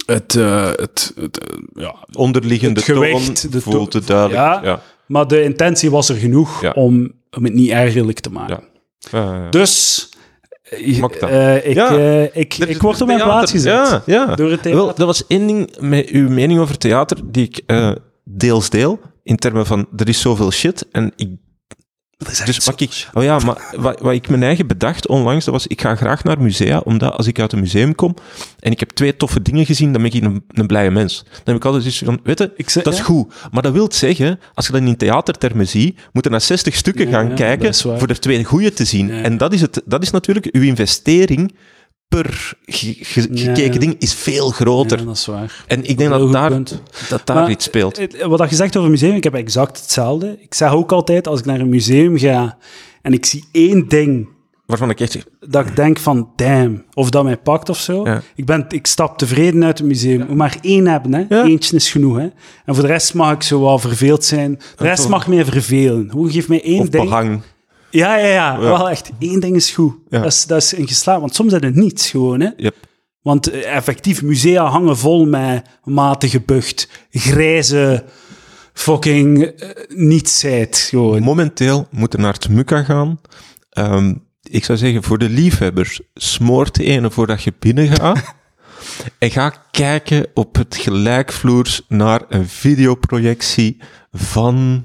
het, eh, het, het, eh, ja, Onderliggende Het gewicht, toon de voelt het duidelijk. Ja. Ja. maar de intentie was er genoeg Ja. om, om het niet ergerlijk te maken. Ja. Ja, ja. Dus... eh, ik, Ja. ik, ik word op mijn plaats gezet. Ja, ja. Door het theater. Wel, dat was één ding met uw mening over theater die ik eh, deels deel. In termen van, er is zoveel shit en ik Dus wat ik, oh ja, maar wat, wat ik mijn eigen bedacht onlangs, dat was, ik ga graag naar musea, omdat als ik uit een museum kom en ik heb twee toffe dingen gezien, dan ben ik een, een blije mens. Dan heb ik altijd zoiets van, weet je, Ik zeg- dat is ja. goed. Maar dat wil zeggen, als je dat in theatertermen ziet, moet je naar 60 stukken Ja, gaan ja, kijken dat is voor er twee goede te zien. En dat is, het, dat is natuurlijk, uw investering per ge- ge- Ja, gekeken ja. ding is veel groter. Ja, dat is waar. En ik denk dat daar, punt. dat daar Maar, iets speelt. Wat je zegt over museum, ik heb exact hetzelfde. Ik zeg ook altijd, als ik naar een museum ga en ik zie één ding Waarvan ik echt zeg, dat ik denk van, damn, of dat mij pakt of zo. Ja. Ik, ben, ik stap tevreden uit het museum. Maar één hebben, hè. Ja. Eentje is genoeg, hè. En voor de rest mag ik zo wel verveeld zijn. De rest mag mij vervelen. Hoe geef mij één of ding... behang. Ja, ja, ja. Wel echt, één ding is goed. Dat, is, dat is een geslaagd. Want soms is het niets gewoon, hè. Yep. Want eh, effectief, musea hangen vol met matige bucht, grijze fucking eh, nietsheid gewoon. Momenteel moeten naar het Mukka gaan. Ehm, ik zou zeggen, voor de liefhebbers, smoort de ene voordat je binnen gaat. *laughs* en ga kijken op het gelijkvloers naar een videoprojectie van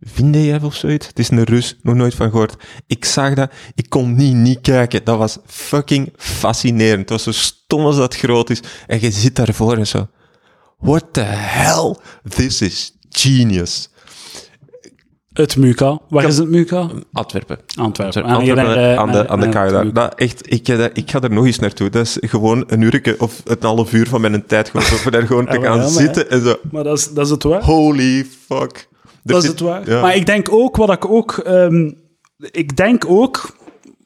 Vindejev of zoiets. Het is een Rus, nog nooit van gehoord. Ik zag dat, ik kon niet niet kijken. Dat was fucking fascinerend. Het was zo stom als dat groot is. En je zit daarvoor en zo... What the hell? This is genius. Het MUCA. Waar is het MUCA? Antwerpen. Antwerpen. Antwerpen, eh, aan de, aan de daar. Dat, echt, ik, ik ga er nog eens naartoe. Dat is gewoon een uurtje of een half uur van mijn tijd gewoon, voor daar gewoon te *laughs* gaan ja, maar zitten en zo. Maar dat is, dat is het waar. Holy fuck. Dat is het waar. ja. Maar ik denk ook, wat ik ook... ehm, ik denk ook,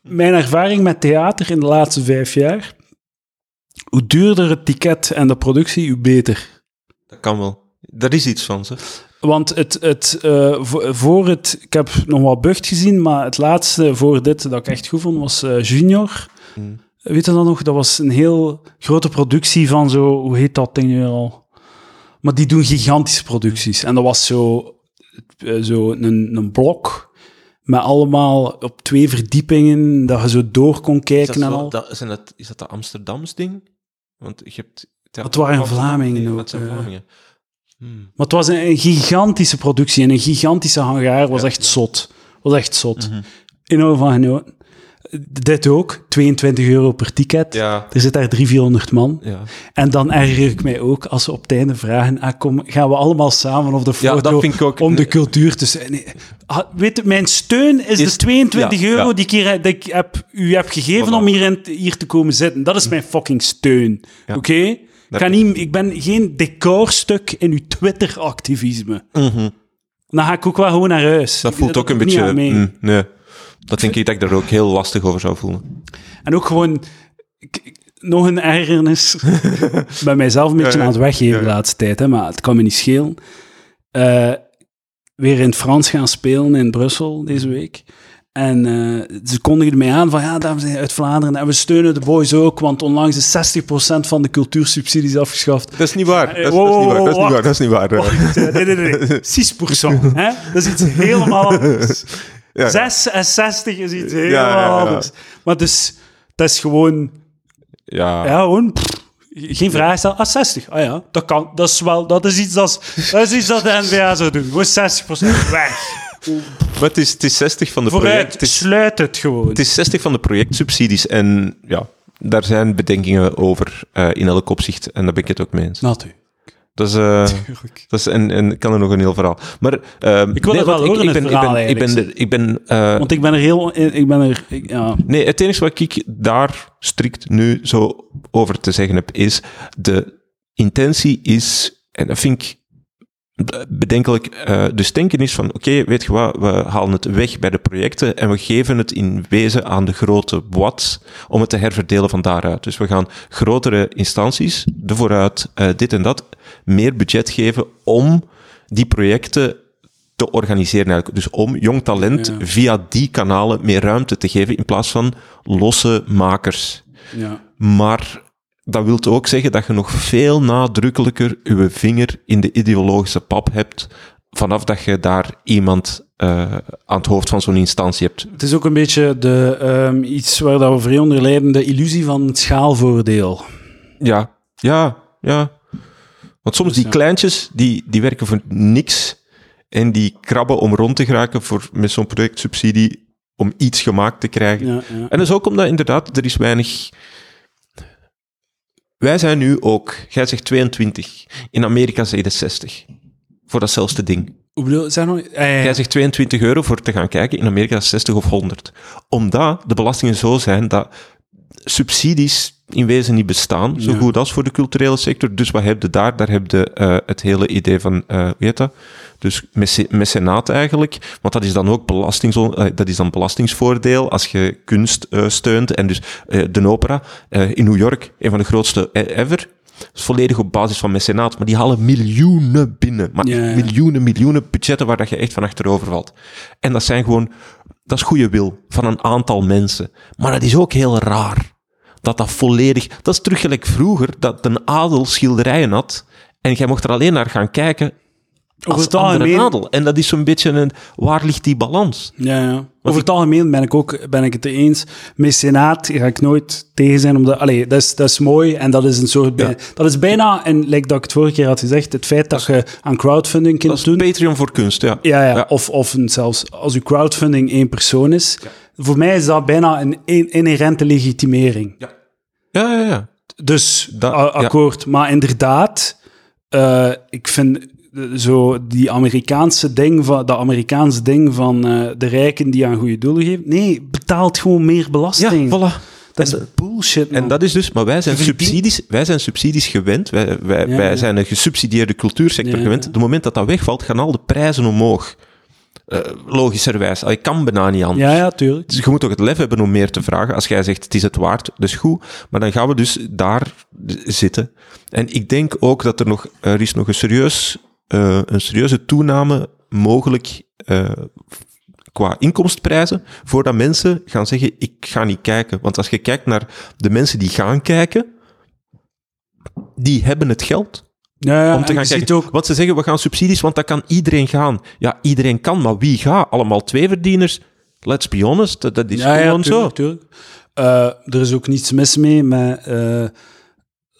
mijn ervaring met theater in de laatste vijf jaar, hoe duurder het ticket en de productie, hoe beter. Dat kan wel. Daar is iets van, ze. Want het, het, eh, voor, het... Ik heb nog wat bucht gezien, maar het laatste voor dit dat ik echt goed vond, was eh, Junior. Mm. Weet je dat nog? Dat was een heel grote productie van zo... Hoe heet dat ding nu al? Maar die doen gigantische producties. En dat was zo, eh, zo een, een blok met allemaal op twee verdiepingen, dat je zo door kon kijken dat, en al. dat, zijn dat, is dat de Amsterdams ding? Want je hebt... Het waren Vlamingen Nee, ook, Dat zijn. Vlamingen. Hmm. Maar het was een, een gigantische productie en een gigantische hangaar. was Ja, echt ja. zot. was echt zot. Mhm. Enorm van genoten. Dit ook, 22 euro per ticket. Ja. Er zit daar 300, 400 man. Ja. En dan erger ik mij ook als ze op het einde vragen: ah, kom, gaan we allemaal samen op de ja, foto dat vind ik ook... om de cultuur te zijn? Nee. Weet je, mijn steun is, Is- de 22 ja, euro die ik, hier, ik heb, u heb gegeven om hier, in, hier te komen zitten. Dat is mijn fucking steun. Oké? Ik, ga niet, ik ben geen decorstuk in uw Twitter-activisme. Mhm. Dan ga ik ook wel gewoon naar huis. Dat voelt ook een ik beetje... mm, nee. Dat denk ik dat ik daar ook heel lastig over zou voelen. En ook gewoon nog een ergernis *laughs* bij mijzelf een beetje Ja, ja. aan het weggeven de laatste tijd, hè, maar het kan me niet schelen. Eh, weer in het Frans gaan spelen in Brussel deze week. En eh, ze kondigden mij aan van, ja, dames en heren uit Vlaanderen, en we steunen de boys ook, want onlangs is 60% van de cultuursubsidies afgeschaft. Dat is niet waar. Dat is, Wow, dat is niet waar. Dat is niet waar. Dat is niet waar. Wacht, nee, nee, nee, 6%. *laughs* Hè? Dat is iets helemaal anders. *laughs* Ja. 66 is iets ja. anders. Maar dus, dat is gewoon Ja. ja, gewoon pff, geen vraag stellen. Ah, 60. Ah ja, dat kan. Dat is wel, dat is iets dat, dat, is iets dat de NVA zou doen. Gewoon 60% weg. *laughs* Maar het is, het is 60 van de project, Vooruit, het is, sluit het gewoon. het is 60 van de projectsubsidies. En ja, daar zijn bedenkingen over eh, in elk opzicht. En daar ben ik het ook mee eens. Natuurlijk. Dat is, eh, *laughs* dat is en, en ik kan er nog een heel verhaal. Maar, ehm, Ik wil nee, het wel want horen, ik, ben, verhaal ik ben, ik ben, eigenlijk. er- ik ben eh, Want ik ben er heel... Ik ben er... ik- ja. Nee, het enige wat ik daar strikt nu zo over te zeggen heb, is de intentie is, en dat vind ik bedenkelijk, eh dus denken is van, oké, weet je wat, we halen het weg bij de projecten en we geven het in wezen aan de grote boîtes om het te herverdelen van daaruit. Dus we gaan grotere instanties, de vooruit, eh, dit en dat, meer budget geven om die projecten te organiseren eigenlijk. Dus om jong talent Ja. via die kanalen meer ruimte te geven in plaats van losse makers. ja. Maar dat wil ook zeggen dat je nog veel nadrukkelijker je vinger in de ideologische pap hebt vanaf dat je daar iemand eh, aan het hoofd van zo'n instantie hebt. Het is ook een beetje de, ehm, iets waar dat we vrij onder lijden, de illusie van het schaalvoordeel. Ja, ja, ja. Want soms Dus die ja. kleintjes, die, die werken voor niks en die krabben om rond te geraken voor, met zo'n projectsubsidie om iets gemaakt te krijgen. Ja. En dat is ook omdat inderdaad, er is weinig... Wij zijn nu ook, jij zegt 22, in Amerika je 60. Voor datzelfde ding. Hoe bedoel zeg nog? Eh, Jij zegt 22 euro voor te gaan kijken, in Amerika is het 60 of 100. Omdat de belastingen zo zijn dat subsidies in wezen niet bestaan, zo Ja. goed als voor de culturele sector. Dus wat heb je daar? Daar heb je eh, het hele idee van, eh hoe heet dat? Dus mece- mecenaat eigenlijk, want dat is dan ook belastings, eh, dat is dan belastingsvoordeel als je kunst eh, steunt. En dus eh, de opera eh, in New York, een van de grootste eh, ever, is volledig op basis van mecenaat, maar die halen miljoenen binnen. Maar Ja, ja. miljoenen, miljoenen budgetten waar dat je echt van achterover valt. En dat zijn gewoon, dat is goede wil van een aantal mensen. Maar dat is ook heel raar. Dat dat volledig, dat is terug gelijk vroeger, dat een adel schilderijen had en jij mocht er alleen naar gaan kijken Over als het algemeen- adel. En dat is zo'n beetje een, waar ligt die balans? Ja, ja. Over het algemeen ben ik, ook, ben ik het eens. Mecenaat ga ik nooit tegen zijn. Omdat, allee, dat, is, dat is mooi en dat is een soort... bij- Dat is bijna, en like dat ik het vorige keer had gezegd, het feit dat je aan crowdfunding Dat kunt is doen. Patreon voor kunst, ja. Ja, ja. Ja. Of, of zelfs als uw crowdfunding één persoon is. Voor mij is dat bijna een in- inherente legitimering. Ja, ja, ja. Dus, Dat- akkoord. Maar inderdaad, eh, ik vind zo die Amerikaanse ding van, dat Amerikaanse ding van eh, de rijken die aan goede doelen geven. Nee, betaalt gewoon meer Ja, belasting. voilà. Dat is bullshit, man. En dat is dus, maar wij zijn, subsidies, wij zijn subsidies gewend. Wij, wij, Ja, wij ja. zijn een gesubsidieerde cultuursector Ja, gewend. ja. Op het moment dat dat wegvalt, gaan al de prijzen omhoog. Eh, logischerwijs. Ik kan bijna niet anders. Ja, ja, tuurlijk. Dus je moet ook het lef hebben om meer te vragen. Als jij zegt, het is het waard, dat is goed. Maar dan gaan we dus daar zitten. En ik denk ook dat er nog, er is nog een, serieus, eh, een serieuze toename mogelijk eh, qua inkomstprijzen, voordat mensen gaan zeggen, ik ga niet kijken. Want als je kijkt naar de mensen die gaan kijken, die hebben het geld Ja, ja, om te gaan je kijken. ziet ook... Want ze zeggen, we gaan subsidies, want dat kan iedereen gaan. Ja, iedereen kan, maar wie gaat? Allemaal tweeverdieners? Let's be honest, dat, is ja, gewoon zo. tuurlijk. Eh, er is ook niets mis mee met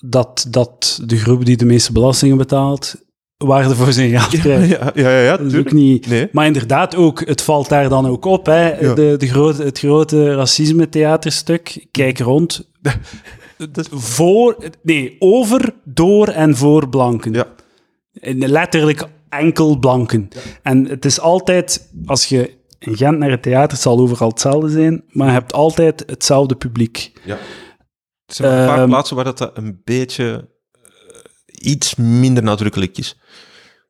dat, dat de groep die de meeste belastingen betaalt, waarde voor zijn geld Ja, krijgt. ja, ja, ja, ja Dat is ook tuurlijk. niet... Nee. Maar inderdaad ook, het valt daar dan ook op, hè. Ja. De, de grote, het grote racisme-theaterstuk. Kijk rond. *laughs* Dat- Voor, nee, over, door en voor blanken. Ja. Letterlijk enkel blanken. En het is altijd, als je in Gent naar het theater, het zal overal hetzelfde zijn, maar je hebt altijd hetzelfde publiek. Ja. Er zijn een paar Ehm, plaatsen waar dat een beetje iets minder nadrukkelijk is.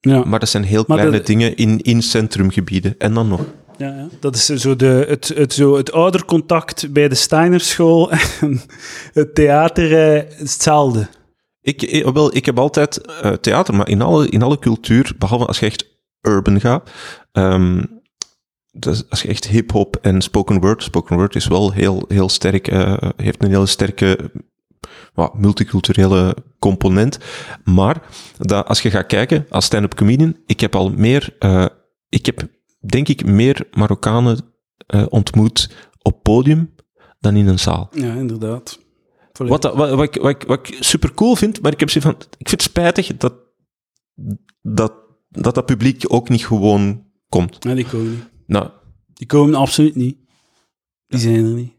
Ja. Maar dat zijn heel Maar kleine dat- dingen in, in centrumgebieden. En dan nog. Ja, ja. Dat is zo de, het, het, zo het oudercontact bij de Steinerschool en het theater eh, hetzelfde. Ik, ik, wel, ik heb altijd eh, theater, maar in alle, in alle cultuur, behalve als je echt urban gaat, ehm, dus als je echt hip-hop en spoken word, spoken word is wel heel, heel sterk, eh, heeft een hele sterke wat, multiculturele component. Maar dat, als je gaat kijken, als stand-up comedian, ik heb al meer, eh, ik heb denk ik meer Marokkanen eh, ontmoet op podium dan in een zaal. Ja, inderdaad. Wat, dat- wat, wat, ik, wat, ik, wat ik super cool vind, maar ik heb van, ik vind het spijtig dat dat, dat dat publiek ook niet gewoon komt. Nee, die komen niet. Nou, Die komen absoluut niet. Die zijn er niet.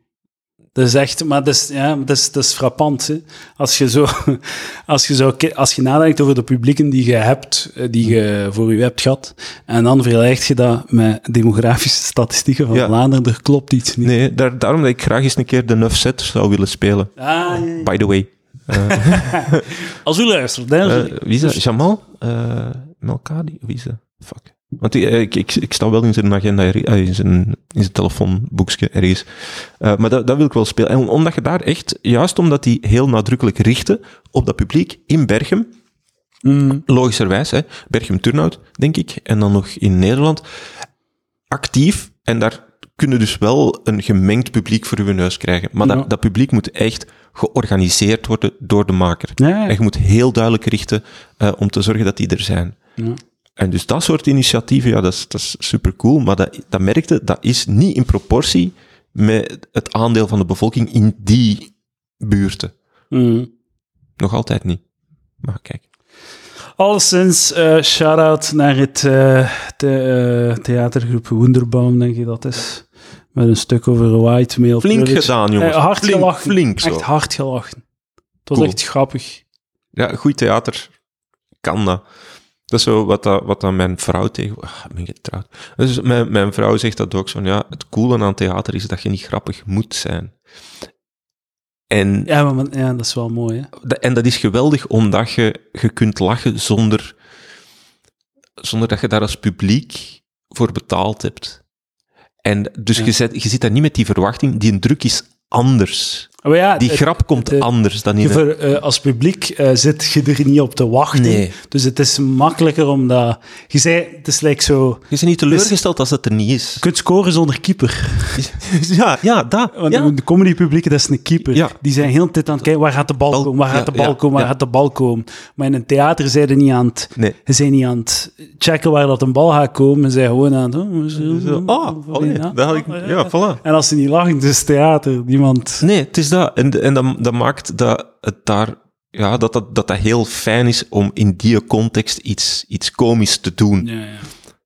Dat is echt, maar dat is, ja, dat is, dat is frappant. Hè? Als, je zo, *laughs* als, je zo, als je nadenkt over de publieken die je hebt, eh, die je voor je hebt gehad, en dan vergelijkt je dat met demografische statistieken van Ja. Vlaanderen, er klopt iets niet. nee, daar, daarom dat ik graag eens een keer de Nuff Set zou willen spelen. Ah, ja, ja. By the way. *laughs* *laughs* Als u luistert, hè, Eh, wie is dat? Jamal? Eh Melkadi? Wie is dat? Fuck. Want eh, ik, ik, ik sta wel in zijn agenda, eh, in, zijn, in zijn telefoonboekje ergens. Eh, maar dat, dat wil ik wel spelen. En omdat je daar echt, juist omdat die heel nadrukkelijk richten op dat publiek in Berchem, Mm, logischerwijs, hè, Berchem Turnhout, denk ik, en dan nog in Nederland, actief. En daar kunnen dus wel een gemengd publiek voor uw neus krijgen. Maar Ja. dat, dat publiek moet echt georganiseerd worden door de maker. ja, ja. En je moet heel duidelijk richten om te zorgen dat die er zijn. En dus dat soort initiatieven, ja, dat is, dat is super cool. Maar dat, dat merkte, dat is niet in proportie met het aandeel van de bevolking in die buurten. Mm. Nog altijd niet. Maar kijk. Alleszins, eh shout-out naar het eh, the- eh, theatergroep Wunderbaum, denk ik dat is. Met een stuk over white male Flink gedaan, jongens. Eh, hard flink, gelachen. flink zo. Echt hard gelachen. Het was Cool. echt grappig. Ja, goed theater kan dat. Dat is zo wat, dat, wat dan mijn vrouw tegen... Ik ben getrouwd. Dus mijn, mijn vrouw zegt dat ook zo. Ja, het coole aan theater is dat je niet grappig moet zijn. En, Ja, maar, ja, dat is wel mooi, hè? dat- en dat is geweldig omdat je, je kunt lachen zonder, zonder dat je daar als publiek voor betaald hebt. En dus Ja. je, zit, je zit daar niet met die verwachting. Die druk is anders. Maar ja, Die het- grap komt het- anders dan in... ver- eh, als publiek eh, zit je er niet op te wachten. Nee. Dus het is makkelijker omdat... Je zei, het is like zo... Je bent niet teleurgesteld als het er niet is. Je kunt scoren zonder keeper. *laughs* Ja, ja, dat. Want ja. de comedypubliek, dat is een keeper. Ja. Die zijn heel de tijd aan het kijken, waar gaat de bal Bal- komen, waar gaat de bal komen, waar gaat de bal komen. Maar in een theater zijn ze niet aan het... Nee. Zijn niet aan het checken waar dat een bal gaat komen. Ze zijn gewoon aan het... Oh, ah, oh nee, ja. dat had ik, ja, voilà. En als ze niet lachen, het is theater. Niemand... Nee, het is dat. En, en dat, dat maakt dat het daar, ja, dat, dat, dat dat heel fijn is om in die context iets, iets komisch te doen. Ja, ja.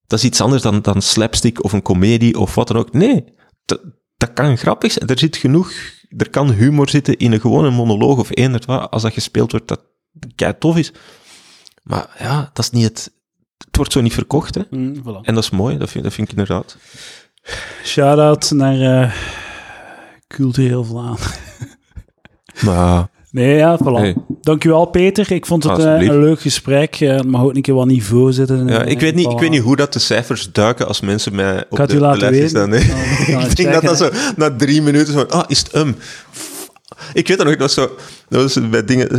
Dat is iets anders dan, dan slapstick of een komedie of wat dan ook. Nee, dat, dat kan grappig zijn. Er zit genoeg, er kan humor zitten in een gewone monoloog of eender wat, als dat gespeeld wordt, dat kei tof is. Maar ja, dat is niet het, het wordt zo niet verkocht, hè. Mm, voilà. En dat is mooi, dat vind, dat vind ik inderdaad. Shout-out naar eh, Cultureel Vlaanderen. *laughs* Maar Nee, ja, voilà. Hey. Dankjewel, Peter. Ik vond het eh, een leuk gesprek. Het mag ook een keer wat niveau zitten. Ja, ik, weet niet, ik voilà. weet niet hoe dat de cijfers duiken als mensen mij op de, u de laten lijstjes staan. Nee. Oh, gaan *laughs* ik denk dat checken, dat zo na drie minuten zo... Ah, is het um? Ik weet dat nog, dat was zo... Dat was bij dingen...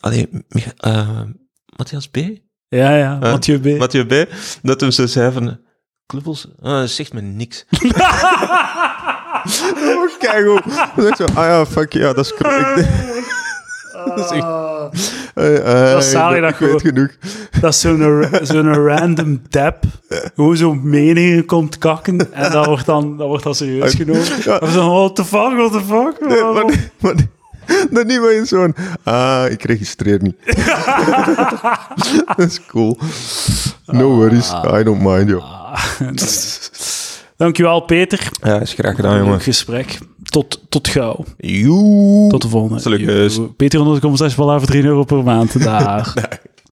allee, eh, Matthias B? Ja, ja, Eh, Mathieu B. Mathieu B. Dat hem zo zei van... Klubbels? Zegt me niks. *laughs* oh, kijk hoe. Dan ik zo, ah ja, fuck, ja, dat is correct. *laughs* dat is echt... Dat is zalig dat ik weet genoeg. Dat is zo'n zo'n random tap. Gewoon zo'n meningen komt kakken. En dat wordt dan, dat wordt dan serieus genomen. Ja. Of zo, what the fuck, what the fuck. Nee, maar, maar dat niet maar in zo'n... Ah, ik registreer niet. *laughs* dat is cool. No worries, I don't mind, joh. *laughs* Dankjewel, Peter. Ja, is graag gedaan, jongen. Leuk gesprek. Tot, tot gauw. Joe. Tot de volgende. Guys. Peter onder de compensatie voor 3 euro per maand. Daar. *laughs*